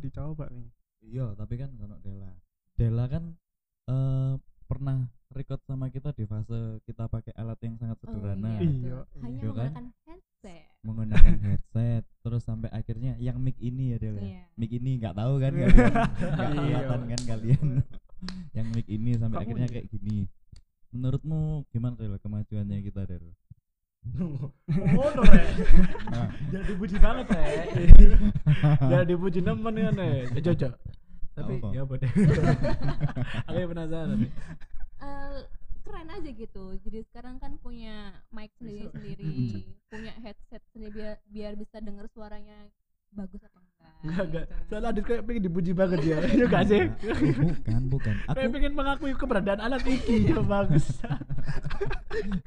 dicoba nih. Iya, tapi kan kalau Dela. Dela kan eh pernah record sama kita di fase kita pakai alat yang sangat Oh, sederhana. iya, Iya, betul. Hanya iya kan? menggunakan headset. Menggunakan headset terus sampai akhirnya yang mic ini ya Del. ya? Iya. Mic ini nggak tahu kan Iya. kalian. Nggak Iya. kelihatan kan kalian. yang mic ini sampai Kamu akhirnya nih. kayak gini. Menurutmu gimana Del kemajuannya kita Del? Oh, no, Rek. Nah, Jangan dipuji banget, Rek. Jangan nemen kan. Ya, Jojo. Tapi Apa? ya apa deh. Aku penasaran nih. Eh, keren aja gitu. Jadi sekarang kan punya mic sendiri-sendiri, punya headset sendiri biar biar bisa dengar suaranya bagus apa enggak. Enggak, enggak. gitu. Soalnya Adit kayak pengen dipuji banget ya. Iya enggak sih? Oh, bukan, bukan. Aku Kayak pengen mengakui keberadaan alat iki ya bagus.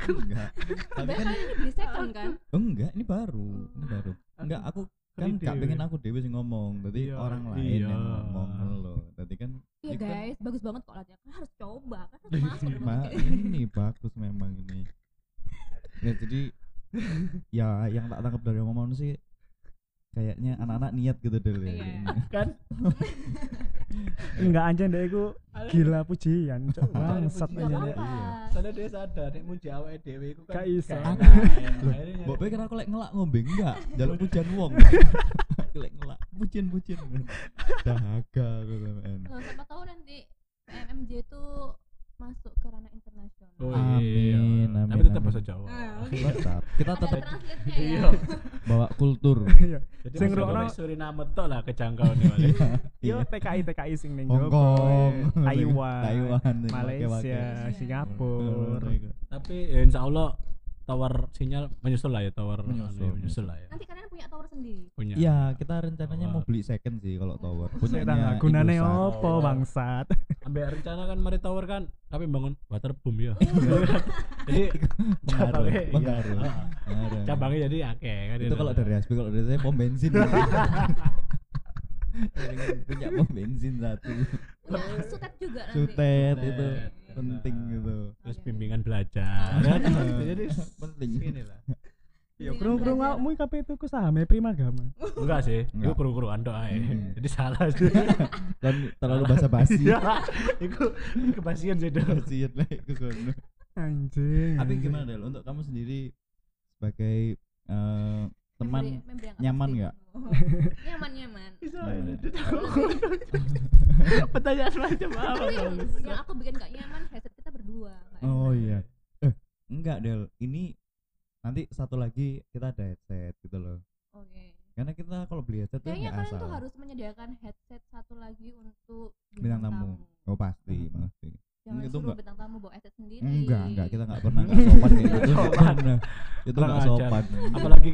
enggak. Tapi kan kalian ini beli second kan? Oh, enggak, ini baru. Ini baru. Enggak, aku kan gak pengen aku dewe sing ngomong. Berarti Iya, orang lain iya. yang ngomong loh. Berarti kan Iya kan- guys, bagus banget kok alatnya. Kan harus coba, kan harus masuk Ma, ini bagus memang ini. Ya jadi ya yang tak tangkap dari omongan sih kayaknya anak-anak niat gitu deh ya. Iya. Kan Enggak aja ndek iku gila pujian. Cok bangsat pujian, aja. Dek. apa-apa. soalnya dia sadar nek muji awake dhewe iku kan Gak iso. Aku- Mbok pikir aku lek ngelak ngombe enggak? Jaluk pujian wong. lek ngelak pujian-pujian. Dahaga gitu siapa tahu nanti PMMJ itu masuk ke ranah internasional. Oh, Amin, iya. amin, Tapi tetap amin. bahasa Jawa. Ah, Tetap kita tetap ya. Iya. bawa kultur. Iya. Jadi Sing Jokowi Suriname tok lah kejangkau nih Wale. Yo TKI TKI sing ning Hong Kong, Taiwan, Taiwan, Malaysia. Singapura. Tapi ya, insya Allah tower sinyal menyusul lah ya tower Menyusul, anu, menyusul lah ya. Nanti kalian punya tower sendiri. Punya. Iya, kita rencananya mau Tower. beli second sih kalau tower. Punyanya tak gunane opo Oh. bangsat. Ambil rencana kan mari tower kan tapi bangun waterboom ya. Oh. jadi cabangnya iya. pengaruh. Ah, cabangnya jadi akeh kan itu kalau dari Aspi kalau dari saya pom bensin. Pengen punya pom bensin satu. Punya sutet juga nanti. Sutet itu Iya. Penting gitu. terus bimbingan belajar. Oh. kan? jadi Penting. Ini lah. Ya Bimbingan krung-krung belajar. awakmu kabeh tuku sahame Primagama. Enggak sih, itu kru-kru andok ae. Hmm. Jadi salah sih. Dan terlalu basa-basi. Iya. Iku kebasian sih dong. Kasihan lah ke sono. Anjing. Tapi gimana Del untuk kamu sendiri sebagai eh, teman nyaman nggak? Oh. nyaman nyaman. Pertanyaan macam apa? Yang aku bikin gak nyaman headset kita berdua. nggak Oh iya. Eh, enggak Del. Ini nanti satu lagi kita ada headset gitu loh. Oke. Karena kita kalau beli headset Kayaknya nggak kalian asal. tuh harus menyediakan headset satu lagi untuk Bintang tamu. Oh pasti, pasti. Jangan Itu suruh enggak. bintang tamu bawa headset sendiri. Enggak, enggak kita enggak pernah enggak sopan kayak gitu. Enggak pernah. Itu enggak sopan. Apalagi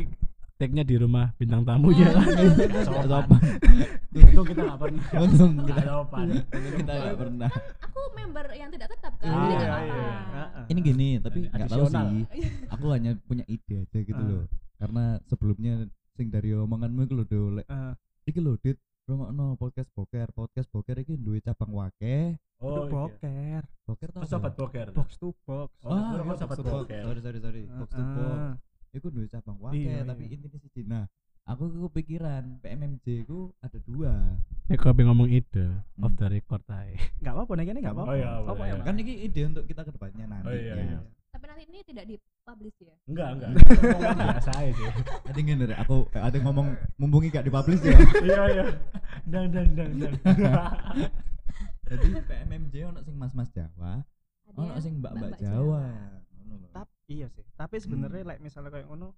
tag-nya di rumah bintang tamunya kan. Enggak Sopan. sopan. Untung kita enggak pernah. Untung Nggak kita sopan. untung kita enggak pernah. Aku member yang tidak tetap kan. Ah, jadi iya, nggak iya. Heeh. Ini gini, tapi Ada enggak tahu sih. Aku hanya punya ide aja gitu loh. Karena sebelumnya sing dari omonganmu itu lho Dol. Eh, Iki lho Dit, rungokno podcast boker. Podcast boker iki duwe cabang wake. Oh, itu iya. tau Oh, sobat boker. Box to box. Oh, iya, sobat boker. Sorry, sorry, sorry. Box to box. Iku duwe cabang wake, Iya, tapi iya. intinya siji. Nah, aku kepikiran PMMJ ku ada dua. Nek kau pengen ngomong ide Hmm. off the record ae. Enggak apa-apa nek ini enggak apa-apa. Oh, iya, ya, iya. Mas? Kan ini ide untuk kita ke depannya nanti. Oh, iya, iya. Tapi nanti ini tidak dipublish ya. Enggak, enggak. Biasa aja sih. Tadi ngene Rek, aku ada ngomong mumpung gak dipublish ya. Iya, iya. Dang dang dang dang. Jadi PMMJ ono sing mas-mas Jawa, Ada ono yang sing mbak-mbak Jawa. Ngono lho. Tapi iya sih. Tapi sebenarnya Hmm. like misalnya kayak ngono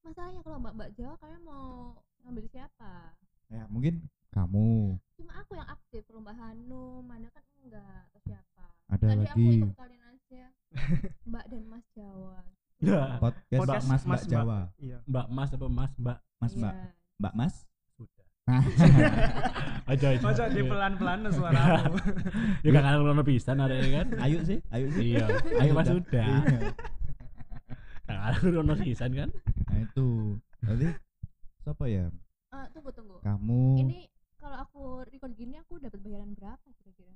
Masalahnya kalau mbak-mbak Jawa kalian mau ngambil siapa? Ya, mungkin kamu Cuma aku yang aktif, kalau Mbak Hanum, mana kan enggak, atau siapa? ada Tadi aku lagi ikut kalian aja. Mbak dan Mas Jawa. Ya, podcast Podcast Mas Mbak Mas Mbak. Jawa. Iya. Mbak Mas apa Mas Mbak? Mas Mbak. Iya. Mbak Mas. Nah, Aja aja. Masa di pelan-pelan suaramu. Ya gak kan ngono pisan arek kan. ayo sih, ayo sih. Iya, ayo Mas Sudah. sudah. Iya. Ngono pisan kan. Nah itu. Berarti siapa ya? Eh, tunggu tunggu. Kamu. Ini kalau aku record gini aku dapat bayaran berapa kira-kira?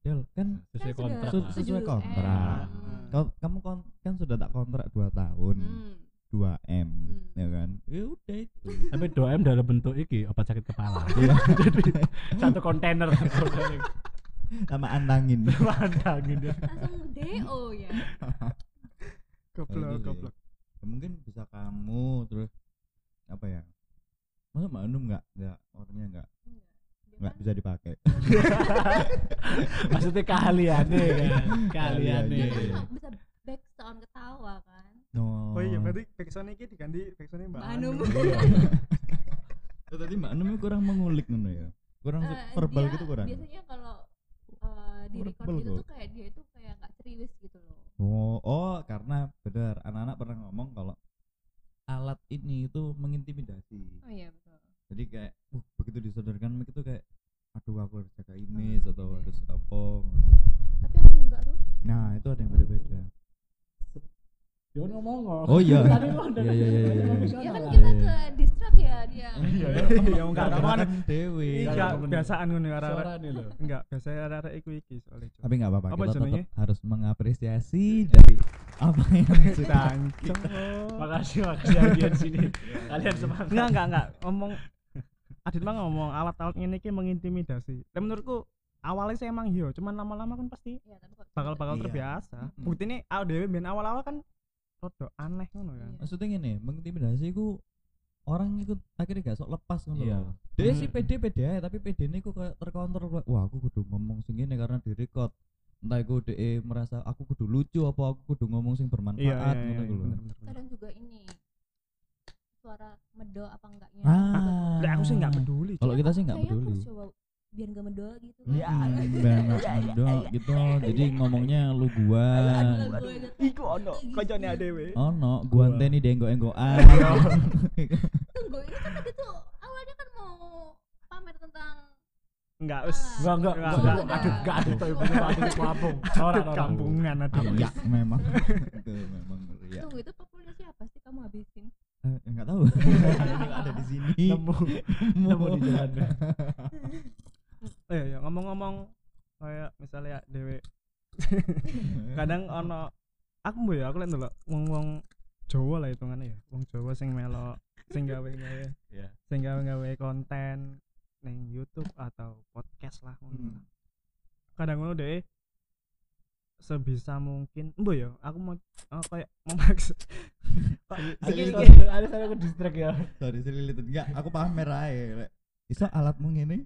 Del, kan Sesuai Kan sudah kontrak. Sesuai 7M. kontrak. Kau kamu kon- kan sudah tak kontrak 2 tahun. Hmm. 2 M, Hmm. ya kan? Ya udah itu. Tapi 2M dalam bentuk iki obat sakit kepala. Iya. Jadi satu kontainer Sama antangin. pandangin dia. Langsung DO ya. Goblok, Gitu goblok. Ya, mungkin bisa kamu terus apa ya? Masa Mbak Anum nggak nggak orangnya nggak Enggak. Dia nggak bisa dipakai. Maksudnya keahliannya kan. Keahliannya. Keahliannya, dia kan iya. nggak bisa backsound ketawa kan. No. Oh iya, berarti backsound iki diganti backsoundnya Mbak Mbak Anum. Anum. Iya. Oh, tadi Mbak Anum kurang mengulik ngono ya. Kurang Eh, verbal dia gitu kurang. Biasanya kalau eh, di record Verbal gitu kok. tuh kayak dia itu kayak nggak serius gitu loh. Oh, oh karena benar anak-anak pernah ngomong kalau alat ini itu mengintimidasi. Oh iya betul. Jadi kayak uh, begitu disodorkan mic itu kayak aduh aku harus jaga image atau iya. harus apa. Tapi aku enggak tuh. Nah, itu ada yang beda-beda. Dia kan ngomong Oh iya. Tadi mau Iya, iya, iya, iya, iya. Ya kan kita iya. ke distract ya dia. Iya, iya, enggak kamu kan dewe. Iya, Enggak, kebiasaan ngono arek. Suara nih loh. Enggak, biasa arek iku iki soalnya. Tapi nggak apa-apa, Apa kita tetap harus mengapresiasi dari apa yang sudah Cancok. Makasih makasih audiens sini. Kalian semangat. Enggak, enggak, enggak. Ngomong Adit mah ngomong alat-alat ini ki mengintimidasi. Dan menurutku awalnya sih emang iya, cuman lama-lama kan pasti Iya, tapi kok bakal bakal Iya. terbiasa. Bukti ini awal dewe ben awal-awal kan rada aneh ngono kan. Iya. maksudnya gini mengintimidasi ku orang ikut akhirnya gak sok lepas ngono Iya. loh. Dia sih Hmm. pede pede aja tapi pede ini kayak terkontrol wah aku kudu ngomong sing ngene karena di record entah iku DE merasa aku kudu lucu apa aku kudu ngomong sing bermanfaat Iya, iya, ngono iya, iku bener. kadang juga ini suara medo apa enggaknya. Ah. Aku sih enggak peduli. Kalau kita sih nggak Kayaknya aku peduli. coba biar gak medo gitu. Iya. Mm, banget mendok gitu jadi ngomongnya lu gua Aduh, aduh, aduh. Iku ono Gitu. kocone adewe. oh no gua anteni denggo-enggoan Tunggu, ini kan tadi tuh awalnya kan mau pamer tentang Enggak, wis. Enggak enggak Enggak, enggak enggak. enggak adit tuh ibu adit kampung. Ora ora. kampungan ada. iya memang itu memang ya tunggu itu populnya siapa sih kamu habisin? Eh, nggak tahu Nggak ada di sini Nemu nemu di jalan. Eh, ya ngomong-ngomong kayak misalnya dewe kadang ono aku ya aku lihat dulu wong-wong Jawa lah hitungannya ya wong Jawa sing melo sing gawe gawe Iya. sing gawe gawe konten neng YouTube atau podcast lah Hmm. kadang ngono deh sebisa mungkin mbok ya aku mau oh, kayak memaksa Ada saya ke distrik ya. sorry selilit enggak aku pamer aja. Bisa alatmu ngene?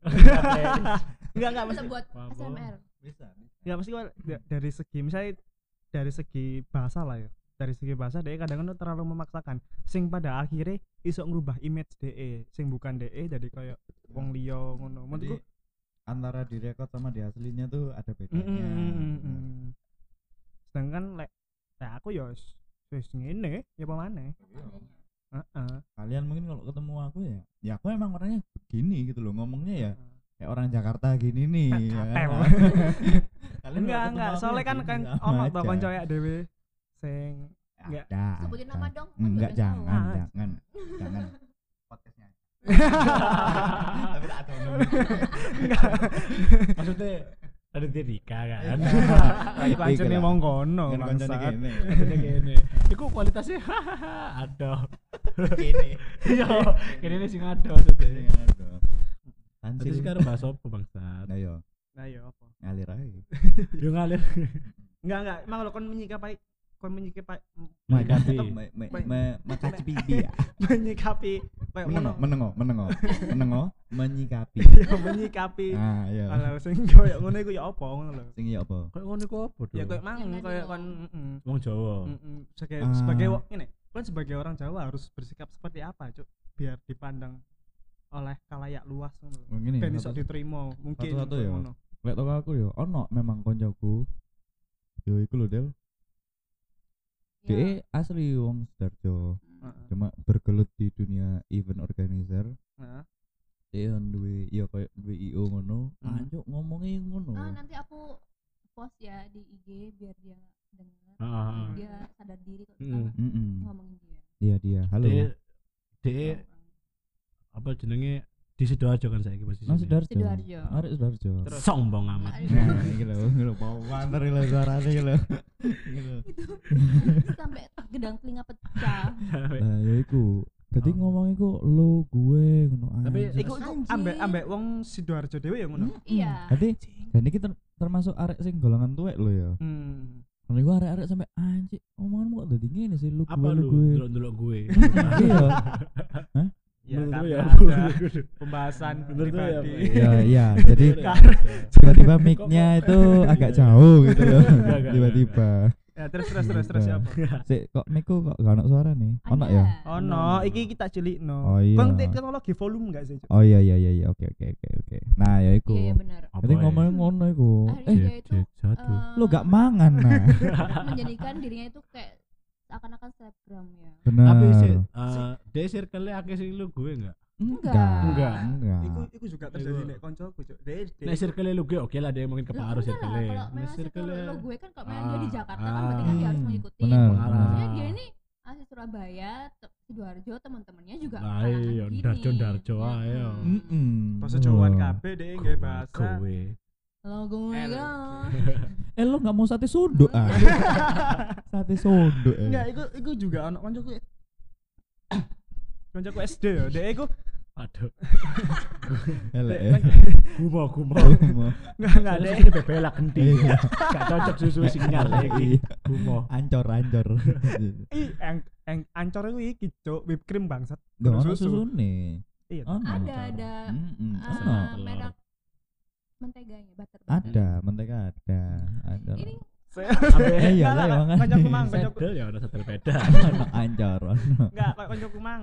Enggak enggak Bisa buat. SMR. bisa ya da- dari segi misalnya dari segi bahasa lah ya. Dari segi bahasa dia kadang kadang terlalu memaksakan. Sing pada akhirnya iso ngerubah image DE sing bukan DE jadi kayak wong liya ngono. Menurutku antara di record sama di aslinya tuh ada mm, bedanya. mm, mm, mm, mm. sedangkan lek lek aku ya wis wis ngene ya apa maneh heeh. Kalian mungkin kalau ketemu aku ya ya aku emang orangnya begini gitu loh ngomongnya ya kayak orang Jakarta gini nih ya. Kan? Kalian enggak enggak. soalnya ya kan gini, kan ono aja. to kanca ya dhewe sing enggak. Sebutin nama dong, kan enggak jangan jangan jangan. Podcastnya tapi tak tahu Maksudnya ada Rika kan. iku ancene wong kono kan kancane kene Maksudnya gini. Iku kualitasnya ada. Kene Iya, kene ini sing ada maksudnya. Tansil. Terus sekarang bahas apa bangsat? Nah yo, nah iya apa ngalir aja. Yo ngalir. enggak enggak emang kalau kon menyikapi kon menyikapi Menyikapi. Me- me- me- Mekaci pipi ya. menyikapi kayak Menengo, menengo, menengo, menengo, menyikapi. ya menyikapi Ah, iya. hal sing koyo ngono iku ya apa ngono lho Sing iya apa? Kayak ngono kok apa? ya koyo mang koyo kon wong Jawa. mm, sebagai Ah. sebagai ini kan sebagai orang Jawa harus bersikap seperti apa cuk biar dipandang oleh kalayak luas Ngene. ben iso satu- diterima mungkin satu-satu koyo ya. ngono Lek toko aku yo, ono memang koncoku. Yo iku lho, Del. Ya. Dia asli wong Sidoarjo. Heeh. Cuma bergelut di dunia event organizer. Nah, Dia duwe ya kayak duwe IO ngono. Hmm. Anjuk ngomongnya ngono. Ah, nanti aku post ya di IG biar dia dengar. Heeh. Dia sadar diri kok Mm. kita Heeh. ngomongin dia. Iya dia. Halo. Dia dia apa jenenge di Sidoarjo kan saiki posisinya. Nang Sidoarjo. Sidoarjo. Arek Sidoarjo. Sombong amat. Nah, iki lho, iki lho banter lho suarane iki lho. Iki lho. sampai gedang telinga pecah. Nah, ya iku. Dadi Oh. ngomong iku lo gue ngono. Tapi anjing. iku iku Anjing. ambek ambek wong Sidoarjo dhewe ya ngono. Iya. Dadi dan iki ter- termasuk arek sing golongan tuwek lho ya. Hmm. Kalau iku arek-arek sampe anjing omonganmu kok dadi ngene sih lu Apa gue lu lu gue. delok-delok gue? Iya. Ya gue ada ya. pembahasan gue ya, pribadi. Pak. Iya, iya. Jadi tiba-tiba mic-nya itu agak jauh gitu loh. Tiba-tiba. Ya terus terus terus terus siapa? Sik kok mic-ku kok gak ono suara nih? Ono ya? Oh no, iki kita cilik no. Oh, iya. Bang teknologi volume enggak sih? Oh iya iya iya iya oke oke oke oke. Nah, ya iku. Iya, iya benar. Jadi ngomongnya ngono iku. Akhirnya Eh, itu satu. eh, lu gak mangan nah. menjadikan dirinya itu kayak seakan-akan selebgram ya. Bener. Tapi sih, eh, dia circle-nya akeh sing lu gue enggak? Enggak. Enggak. Enggak. Iku iku juga terjadi nek koncoku, Cuk. Dek Nek circle lu gue oke lah dia mungkin kepengaruh circle. Kalau Nek circle lo gue kan kalau memang dia di Ah, Jakarta kan berarti kan dia harus ah. mengikuti. Benar. Maksudnya dia ini asli Surabaya, Sidoarjo, teman-temannya juga Lah, iya, gini. Darjo-darjo ae, yo. Mm-mm. Heeh. Bahasa Jawaan kabeh dek nggak bahasa. Gue. Lo gue L. kan. Eh lu gak mau sate sunduk ah. sate sunduk. eh. Enggak, iku iku juga anak koncoku. Koncoku SD ya, dek iku Aduh. Elek ya. Gumo gumo. Enggak enggak dek. Ini bebelak genti. Iya. Gak cocok susu sinyal lagi. Iya. Gumo. Ancor ancor. Eng ancor iku iki, Cuk, whipped cream bangsat. Gak Kudu ono susune. Iya. Ada ada eh, ono. merek menteganya, butter. Ada, mentega ada. Ada. Ini Eh, iya lah, Enggak, makanya. Koncoku mang. Sedel ya udah setel beda. Ancor. Enggak, kayak koncoku mang.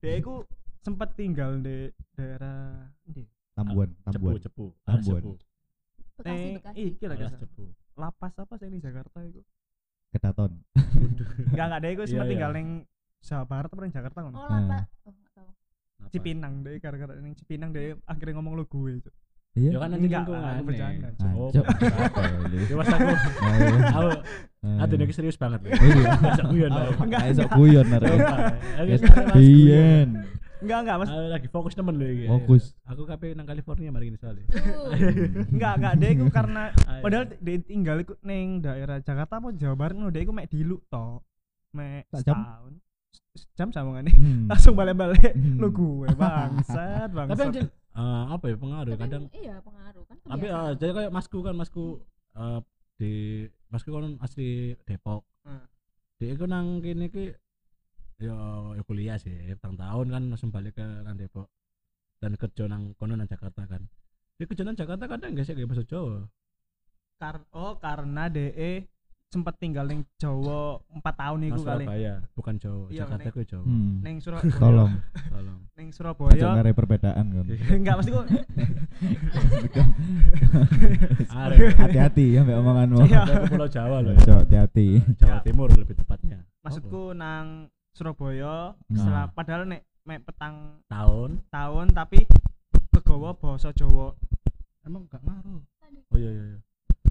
Dia iku sempat tinggal di daerah ndi? Tambuan, Cepu Tambuan. cepu. Alas Tambuan. cepu. Bekasi Bekasi. lah Alas guys. cepu. Lapas apa sih ini Jakarta iku? Kedaton. Enggak enggak dia iku sempat Iya, tinggal iya. ning Jawa Barat apa ning Jakarta ngono. Oh, lapa. Oh, tahu. Apa? Cipinang deh gara-gara ning Cipinang dia akhirnya ngomong lu gue. Cuk. Iya. Ya kan nanti Enggak, lingkungan. aku bercanda. Oh, bercanda. Ya aku. Aku Aduh ini serius banget loh. Iya. Guyon Oh. Enggak esok guyon arek. Guyon. Enggak enggak Mas. Aku lagi fokus temen loh iki. Fokus. Aku KP nang California mari ini soalnya. Enggak enggak dia iku karena padahal dia tinggal iku ning daerah Jakarta apa Jawa Barat ngono dia iku mek diluk to. Mek jam? setahun. Jam sambungane. Hmm. Langsung balik-balik Hmm. lu gue bangsat bangsat. Tapi anjir eh, apa ya pengaruh Tapi kadang iya pengaruh kan. tapi eh, kebiasaan. jadi kayak masku kan masku eh, di masku kan asli Depok Hmm. dia itu nang kini ki ya, ya kuliah sih petang tahun kan langsung balik ke nang Depok dan kerja nang kono nang Jakarta kan dia kerja nang Jakarta kadang gak sih kayak bahasa Jawa Kar oh karena DE sempat tinggal ning Jawa 4 tahun iku kali. Surabaya bukan Jawa Iya, Jakarta ku Jawa Hmm. Ning Surabaya. Tolong. tolong Ning Aja Surabaya. ngare perbedaan kan. Enggak mesti kok. Hati-hati ya mbak omonganmu. Ke Pulau Jawa loh Cok, hati-hati. Jawa. Timur lebih tepatnya Maksudku nang Surabaya Nah. setelah padahal nek mek petang tahun tahun tapi kegawa basa Jawa. emang gak ngaruh oh iya iya iya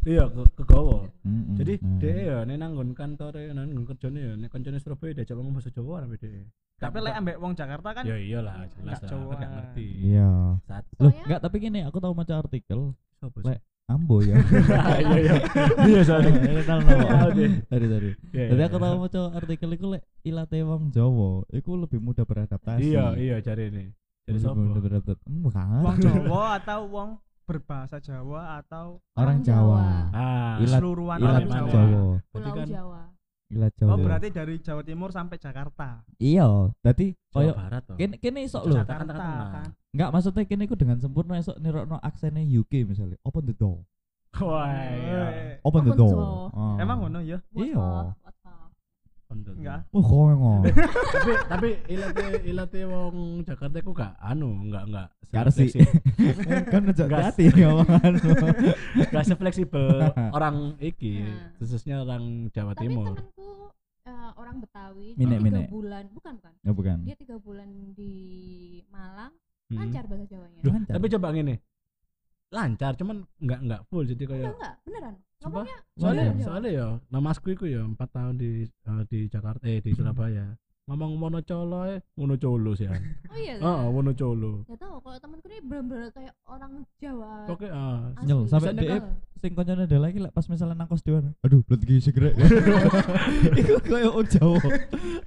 iya ke kegawa Mm-mm. jadi Hmm. dia ya nih nanggon kantor ya nanggon kerjanya ya nih kancane Surabaya diajak ngomong bahasa Jawa sampe dia Tapi lek ambek wong Jakarta kan ya iyalah jelas lah Jawa. gak ngerti Iya. Loh, enggak tapi gini, aku tahu maca artikel Lek. Ambo ya. iya iya iya soalnya Kenal Tahu nama. deh. Tadi tadi. Iya, Jadi iya, aku iya. tahu maca artikel iku lek ilate wong Jawa, iku lebih mudah beradaptasi. iya iya cari ini jadi Lebih siapa mudah beradaptasi. Bukan. wong Jawa atau wong berbahasa Jawa atau Orang Jawa. Ah Ilat orang Jawa. Jawa. Berarti Pulau kan Jawa. Ilat Jawa. Oh berarti dari Jawa Timur sampai Jakarta. Iya, tadi Jawa koyo Barat toh kene kene isok lho. Jakarta. Tengah-tengah. kan. Enggak maksudnya kene iku dengan sempurna esok nirokno aksennya UK misalnya. Open the door. wah iya Open the door. door. Emang ngono ya? What Iya. the- what the- Kontol. Enggak. Oh, kowe ngomong. tapi tapi ilate ilate wong Jakarta ku gak anu enggak enggak Gak resik. sefleksibel- kan aja hati ngomonganmu. gak sefleksibel orang iki Nah. khususnya orang Jawa Tapi Timur temenku eh, orang Betawi Minek, dia tiga bulan bukan bukan Oh, bukan. dia tiga bulan di Malang Hmm. lancar bahasa Jawanya Duh, Lancar. tapi coba gini lancar cuman nggak nggak full jadi enggak kayak enggak beneran Sumpah? ngomongnya soalnya soalnya ya namasku itu ya empat tahun di eh, di Jakarta eh di Surabaya ngomong monocolo eh monocolo sih ya oh iya oh lah. monocolo Gak tahu kalau temanku ini bener-bener kayak orang Jawa oke ah asli. Nyel, sampai Heeh. sing koncone ada lagi lah pas misalnya nang kos dewan. Aduh, blet iki segera. Iku koyo oh Jawa.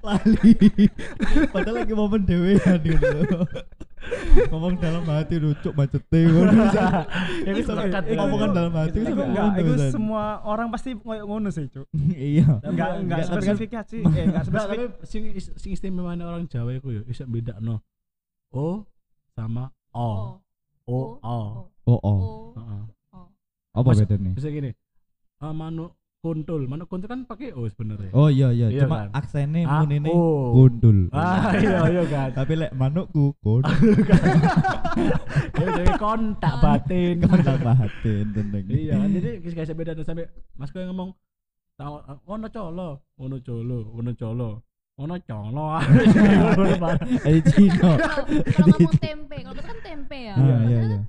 Lali. Padahal lagi momen dhewean gitu. Ngomong dalam hati lucu macete ngono. ya wis ya. ngomongan dalam hati sampai enggak, San. semua orang pasti koyo ngono sih, Cuk. Iya. Enggak enggak kan- eh enggak Enggak, spesifik. sing is- sing istimewa orang Jawa itu ya bisa beda no o sama o o Oh. o Oh, oh. Oh. Heeh. Apa bedanya? bisa gini ah manuk kuntul manuk kuntul kan pakai o sebenarnya Oh iya iya, Iya cuma kan? aksennya Ah, mun ini oh. gundul. ah iya iya kan Tapi lek manukku gundul ya jadi kontak batin kontak batin tenang. iya kan jadi kayak saya beda dan sampai mas yang ngomong tahu ono colo ono colo ono colo ono colo Eh Cino. Kalau kalau ngomong tempe, kalau kan tempe ya. Ah, iya iya.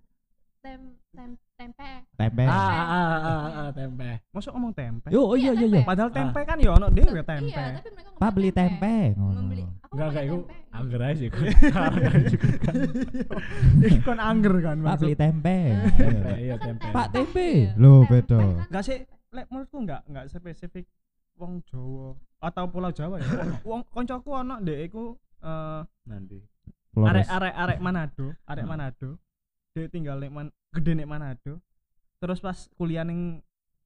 Tem, tem, tempe. Tempe. ah ah ah ah tempe Masuk ngomong tempe. Yo, oh iya iya iya. Padahal Ah. tempe kan ya ono dhewe tempe. Iya, tapi mereka ngomong Pak beli tempe. Membeli. Enggak itu tempe. angger aja sih Iki kon angger kan Pak beli maksud. tempe. tempe Iya. iya tempe Pak tempe. Iya. Loh, Tempe beda. kan Enggak sih, lek menurutku enggak enggak spesifik wong Jawa atau Pulau Jawa ya. Wong- koncoku ono ndek iku eh nanti arek arek arek Manado, arek Hmm. Manado. Dia tinggal nek man, gede nek Manado. Terus pas kuliah ning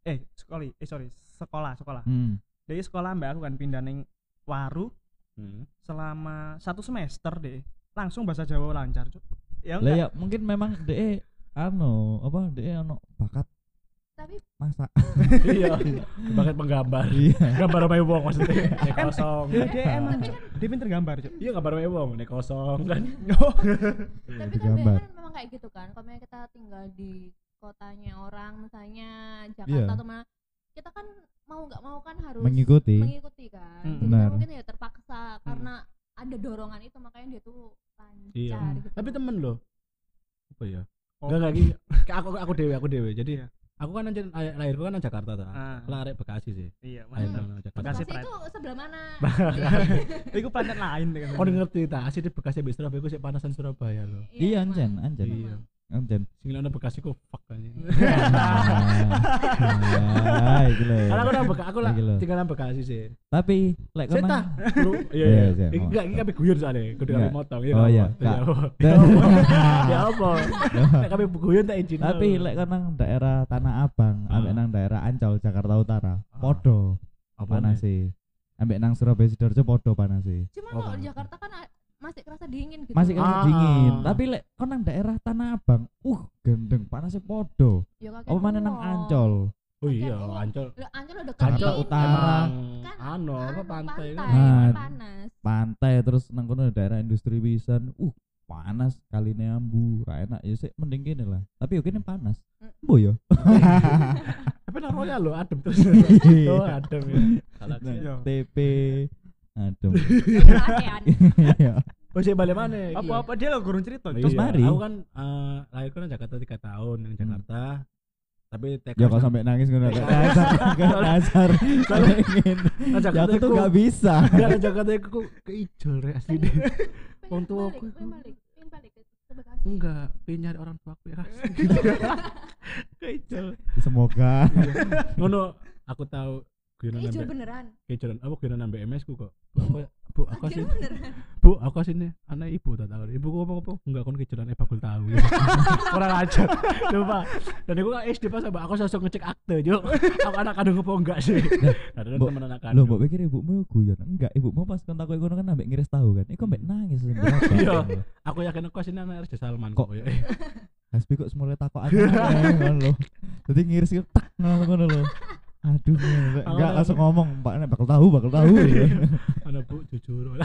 eh sekolah eh sorry sekolah sekolah. Hmm. dia sekolah mbak aku kan pindah ning Waru. Hmm. selama satu semester deh langsung bahasa Jawa lancar cuk. Ya ya mungkin memang DE anu apa DE ono bakat Tapi masak. iya. Bakat penggambar. Iya. gambar sama wong maksudnya? Nek kosong. dia, emang dia pinter gambar cuk. Iya gambar sama wong? Nek kosong kan? Tapi kan Gambar. Kayak gitu kan. Kalau misalnya kita tinggal di kotanya orang, misalnya Jakarta Iya. atau mana, kita kan mau nggak mau kan harus Mengikuti. mengikuti kan. Hmm. Jadi Benar. kan mungkin ya terpaksa karena ada dorongan itu makanya dia tuh lancar Iya. gitu. tapi temen loh apa ya Oh. gini Kayak aku aku dewe aku dewe jadi Iya. Aku kan anjir lahir- lahirku kan nang Jakarta ta Ah. Lah arek Bekasi sih iya mantap Jakarta Bekasi itu sebelah mana? Iku planet lain kan. Oh ngerti ta, asli di Bekasi habis Surabaya sik panasan Surabaya loh. Iya emang. anjen, anjen. Iya. Anjen. Sing ana Bekasi ku fuck kan. Ah, iki lho. Karena aku nang Bekasi, aku lah tinggal nang Bekasi sih. Tapi lek? Bro, iya Iya, iya. iya. Iki enggak iki kami guyon soalnya, kudu kami Enggak. motong Oh, iya. Ya apa? Ya apa? Ya kami guyon tak izin. Tapi lek kan nang daerah Tanah Abang, ambek Ah. nang daerah Ancol Jakarta Utara, Ah. podo apa panas sih. Ambek nang Surabaya Sidoarjo podo panas sih. Cuma kalau. Jakarta kan masih kerasa dingin gitu. Masih kan Ah. dingin, tapi lek kon nang daerah Tanah Abang, uh gendeng panasnya podo. Ya, kakek Apa mana nang. Ancol? Oh iya. Ancol. Lah, Ancol udah Ancol. Utara. Kan Anu apa anu, pantai kan? pantai, Ah. panas. Pantai terus nang kono daerah industri wisan, uh panas kali ambu, ra enak ya sih mending gini lah. Tapi yo kene panas. Mm. Bo yo. Tapi nang Royal lo adem terus. Oh, adem ya. Salah sih. Iya. TP Aduh. Iya. Oh, sih balik mana? Apa-apa dia lo gurung cerita. Terus Iya, mari. Aku kan eh, lahirku nang Jakarta 3 tahun nang Hmm. Jakarta. Tapi TK Ya kok sampai nangis ngono kayak dasar, dasar. Nang Ya Jakarta aku tuh iku- gak bisa. Nang Jakarta kok keijol rek asli deh. Wong tua aku. Enggak, pengen nyari orang tua aku ya. keijol. Semoga. Ngono, aku tahu Hijau nambah beneran. keijolan apa guyonan nambah MS ku kok. Bu, aku bu aku beneran. bu aku sini anak ibu tak tahu ibu ku ngomong apa enggak kon keijolan eh bakul tahu kurang ajar lupa dan aku kan SD pas sama aku sosok ngecek akte yuk aku anak kandung apa enggak sih nah dan Mbok- teman anak Loh, kandung mbok pikir ibumu guyon? Enggak, ibumu pas kon takut ngono kan ambek ngiris tahu kan. Iku ambek nangis sebenarnya. Iya. aku yakin aku sini anak Raja Salman Kok- ya Hasbi kok semula takut aja ngono lho. Dadi ngiris itu tak ngono ngono lho. Aduh, enggak langsung ngomong, Pak Nek bakal tahu, bakal tahu. anak bu jujur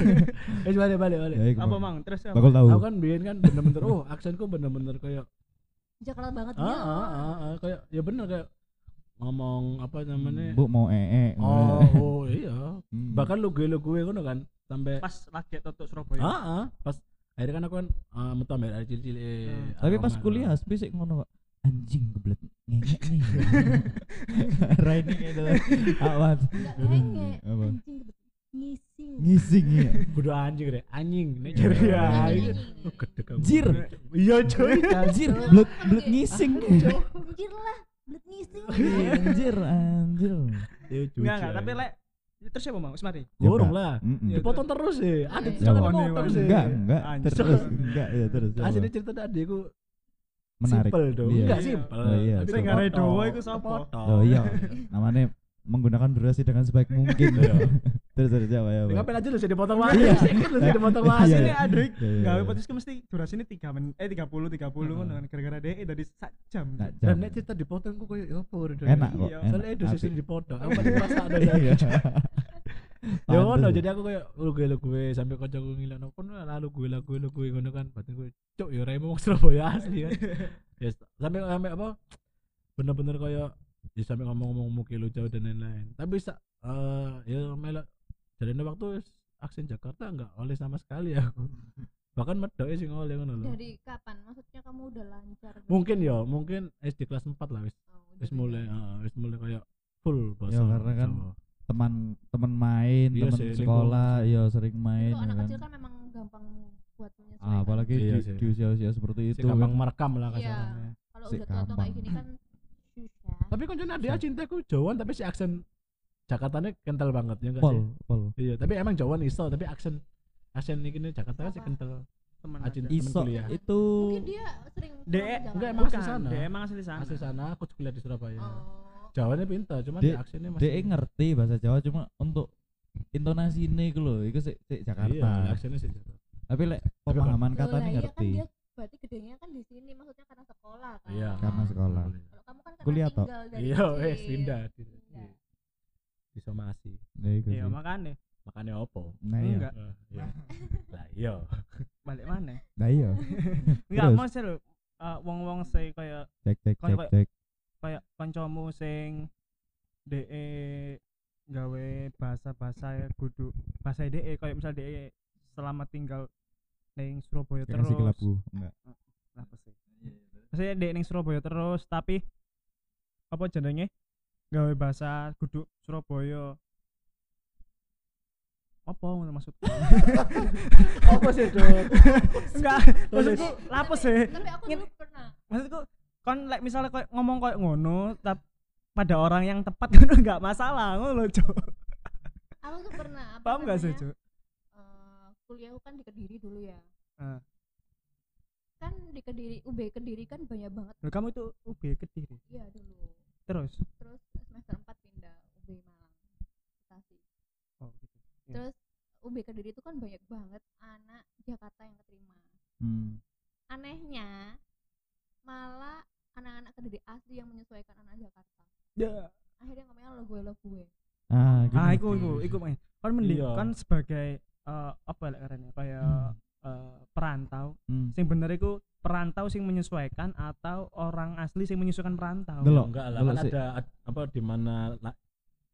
eh balik balik balik Ya, Apa mang? Terus apa? Bakal tahu. aku kan biyen kan bener-bener oh aksenku bener-bener kayak Jakarta banget ah ya. ah ah, ah kayak ya bener kayak ngomong apa namanya Bu mau ee. oh, oh iya Hmm. bahkan lu gue lu gue ngono kan sampai pas lagi tutup Surabaya ah, ah, pas akhirnya kan aku kan uh, metu ambil air cilik Hmm. Tapi pas kuliah sih ngono kok. Anjing kebelet ngengek nih. Itu. Awan. Enggak ngenge, Apa? anjing gitu. Ngising. Ngising ya. kudu anjing deh anjing nek cari Iya. ya gede kamu. Jir. iya coy Anjir, belet belet ngising. Anjir lah, belet ngising. Anjir, anjir. Iya, cuy, enggak enggak coy. tapi lek terus siapa mau Semari Gorong Ya, lah dipotong terus sih ada sih Enggak, enggak, Anjir. terus, enggak ya terus. aslinya cerita tadi aku Menarik. Simpel dong. Iya. Enggak Iya. simpel. Oh, iya, Tapi kepotong. ngare dowo iku sapa? Oh iya, namanya menggunakan durasi dengan sebaik mungkin. Iya. terus terus jawab ya. Ya. Ngapain aja lu sih dipotong? Iya. Lu sih Iya. dipotong Iya, iya. Iya, iya, gawe iya. podcast ku mesti durasinya 3 men eh 30 30 ngono kan gara-gara DE dari sak jam. Dan jam. nek cerita dipotong kok koyo ya apa udah. Enak kok. Iya. sih Apik. dipotong. Aku pasti merasa ada Iya. lagi. Ya ngono jadi aku kayak lu gue lu gue sampai kancaku ngilang kon lalu gue lah gue lu gue ngono kan batin gue cuk ya remo wong Surabaya asli kan. Ya sampai sampai apa bener-bener kayak ya sampai ngomong-ngomong muki lu jauh dan lain-lain. Tapi sa eh ya melok jadi waktu aksen Jakarta enggak oleh sama sekali aku. Bahkan medoke sing oleh ngono lho. Dari kapan? Maksudnya kamu udah lancar? gitu? Mungkin ya, mungkin SD kelas 4 lah wis. Oh, Wis mulai heeh, wis mulai kayak full bahasa. Ya, karena kan Jawa. Teman teman main, Iya teman sekolah, lingkungan. ya sering main Itu ya anak kan. kecil kan memang gampang buat menyesuaikan. Ah, apalagi Iya di, di usia-usia seperti Si itu gampang kan. merekam lah Iya. kasarannya. Kalau Si udah tua kayak gini kan susah. Tapi kan dia cintaku Jawaan tapi si aksen Jakartanya kental banget ya enggak Pol, sih? pol. Iya, tapi emang Jawaan iso tapi aksen aksen ini gini Jakarta kan sih kental. Ada. temen Iso kuliah. itu Mungkin dia sering DE Jakarta. enggak, emang asli sana. DE emang asli sana. Asli sana aku kuliah di Surabaya. Oh. Jawaannya pintar, cuma Dia- di aksennya masih dia ngerti bahasa Jawa cuma untuk intonasi ini gitu loh, itu sih sih Jakarta. Iya, aksennya sih Jakarta. Tapi lek Tapi pemahaman kata ini iya ngerti Kan dia berarti gedenya kan di sini maksudnya karena sekolah kan. Iya. karena sekolah. Kalau kamu kan Kuliah, toh? Iya, wes pindah di, di, Pindah. di somasi. Ya Iya, sih. makanya Makanya opo? Nah iya. Enggak. Eh, iya. Lah iya. balik mana? Nah iya. Enggak, Terus? maksud lho eh, wong-wong sing kayak Cek cek cek cek. Kayak kancamu sing DE gawe bahasa-bahasa kudu bahasa DE kayak misal DE selama tinggal ning Surabaya terus. kasih kelabu. Enggak. Apa sih? Maksudnya DE ning Surabaya terus tapi apa jenenge? Gawe bahasa kudu Surabaya. Apa ngono maksudku? Apa sih, Dok? Enggak, maksudku lapo sih? Tapi aku dulu pernah. maksudku kon like misalnya kayak ngomong kayak ngono tapi pada orang yang tepat ngono enggak masalah ngono cuk Aku tuh pernah. apa paham enggak sih namanya, cuk eh, kuliahku kan di Kediri dulu ya. Ah. Kan di Kediri, UB Kediri kan banyak banget. Loh, kamu itu UB Kediri Iya dulu. terus Terus semester 4 pindah UB Malang. Bekasi. oh gitu Iya. Terus UB Kediri itu kan banyak banget anak Jakarta yang keterima. Hmm. Anehnya malah anak-anak Kediri asli yang menyesuaikan anak Jakarta. ya Akhirnya ngomongnya lo gue lo gue. Ah, gini. ah iku iku iku main kan mending Iya. kan sebagai eh, apa ya karena kayak eh, perantau Hmm. sing bener iku perantau sing menyesuaikan atau orang asli sing menyesuaikan perantau Delok. enggak lah kan ada ad- apa di mana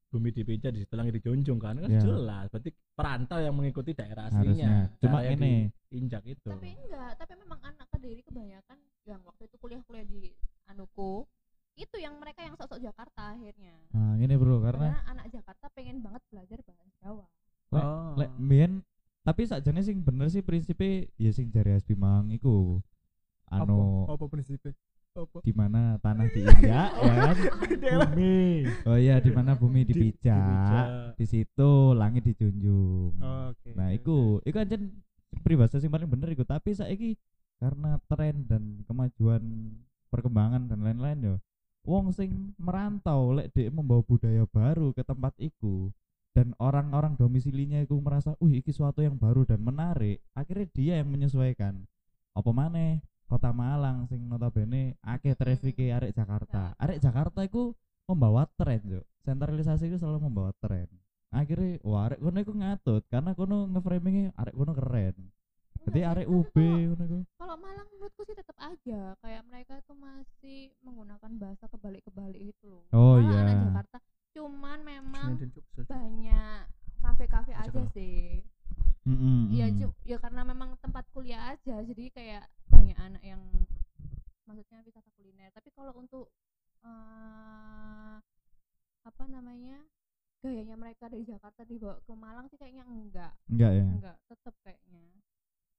bumi dipijak di situ langit dijunjung kan kan Iya. jelas berarti perantau yang mengikuti daerah Harusnya. aslinya Cuma Daerah yang ini. diinjak itu Tapi enggak, tapi memang anak Kediri kebanyakan yang waktu itu kuliah-kuliah di anuku itu yang mereka yang sosok Jakarta akhirnya. Nah, gini bro, karena Karena anak Jakarta pengen banget belajar bahasa Jawa. lek oh. lek mbiyen tapi sakjane sing bener sih prinsipnya ya sing jari Hasbi Mang iku. Anu apa, apa prinsipnya? Apa? di mana tanah diinjak ya kan? Bumi. Oh iya di mana bumi Di- dipijak. di situ langit dijunjung. Oke. Nah iku iku ancen peribahasa sing paling bener iku. Tapi saiki karena tren dan kemajuan perkembangan dan lain-lain yo wong sing merantau lek dia membawa budaya baru ke tempat iku dan orang-orang domisilinya iku merasa uh iki suatu yang baru dan menarik. Akhirnya dia yang menyesuaikan. Apa maneh? Kota Malang sing notabene akeh traffic arek Jakarta. Arek Jakarta iku membawa tren yo sentralisasi itu selalu membawa tren. Akhirnya wah arek kono iku ngatut karena kono ngeframingnya arek kono keren jadi arek tapi UB kalau- ngono iku Kalau Malang menurutku sih tetap aja kayak mereka tuh masih menggunakan bahasa kebalik-kebalik gitu loh. Oh, iya. Jakarta cuman memang banyak kafe-kafe aja sih. Mm-mm, ya mm. cu- ya karena memang tempat kuliah aja jadi kayak banyak anak yang maksudnya wisata kuliner. Tapi kalau untuk eh apa namanya gayanya mereka dari Jakarta dibawa ke Malang sih kayaknya enggak Enggak ya. enggak tetap kayaknya Kayaknya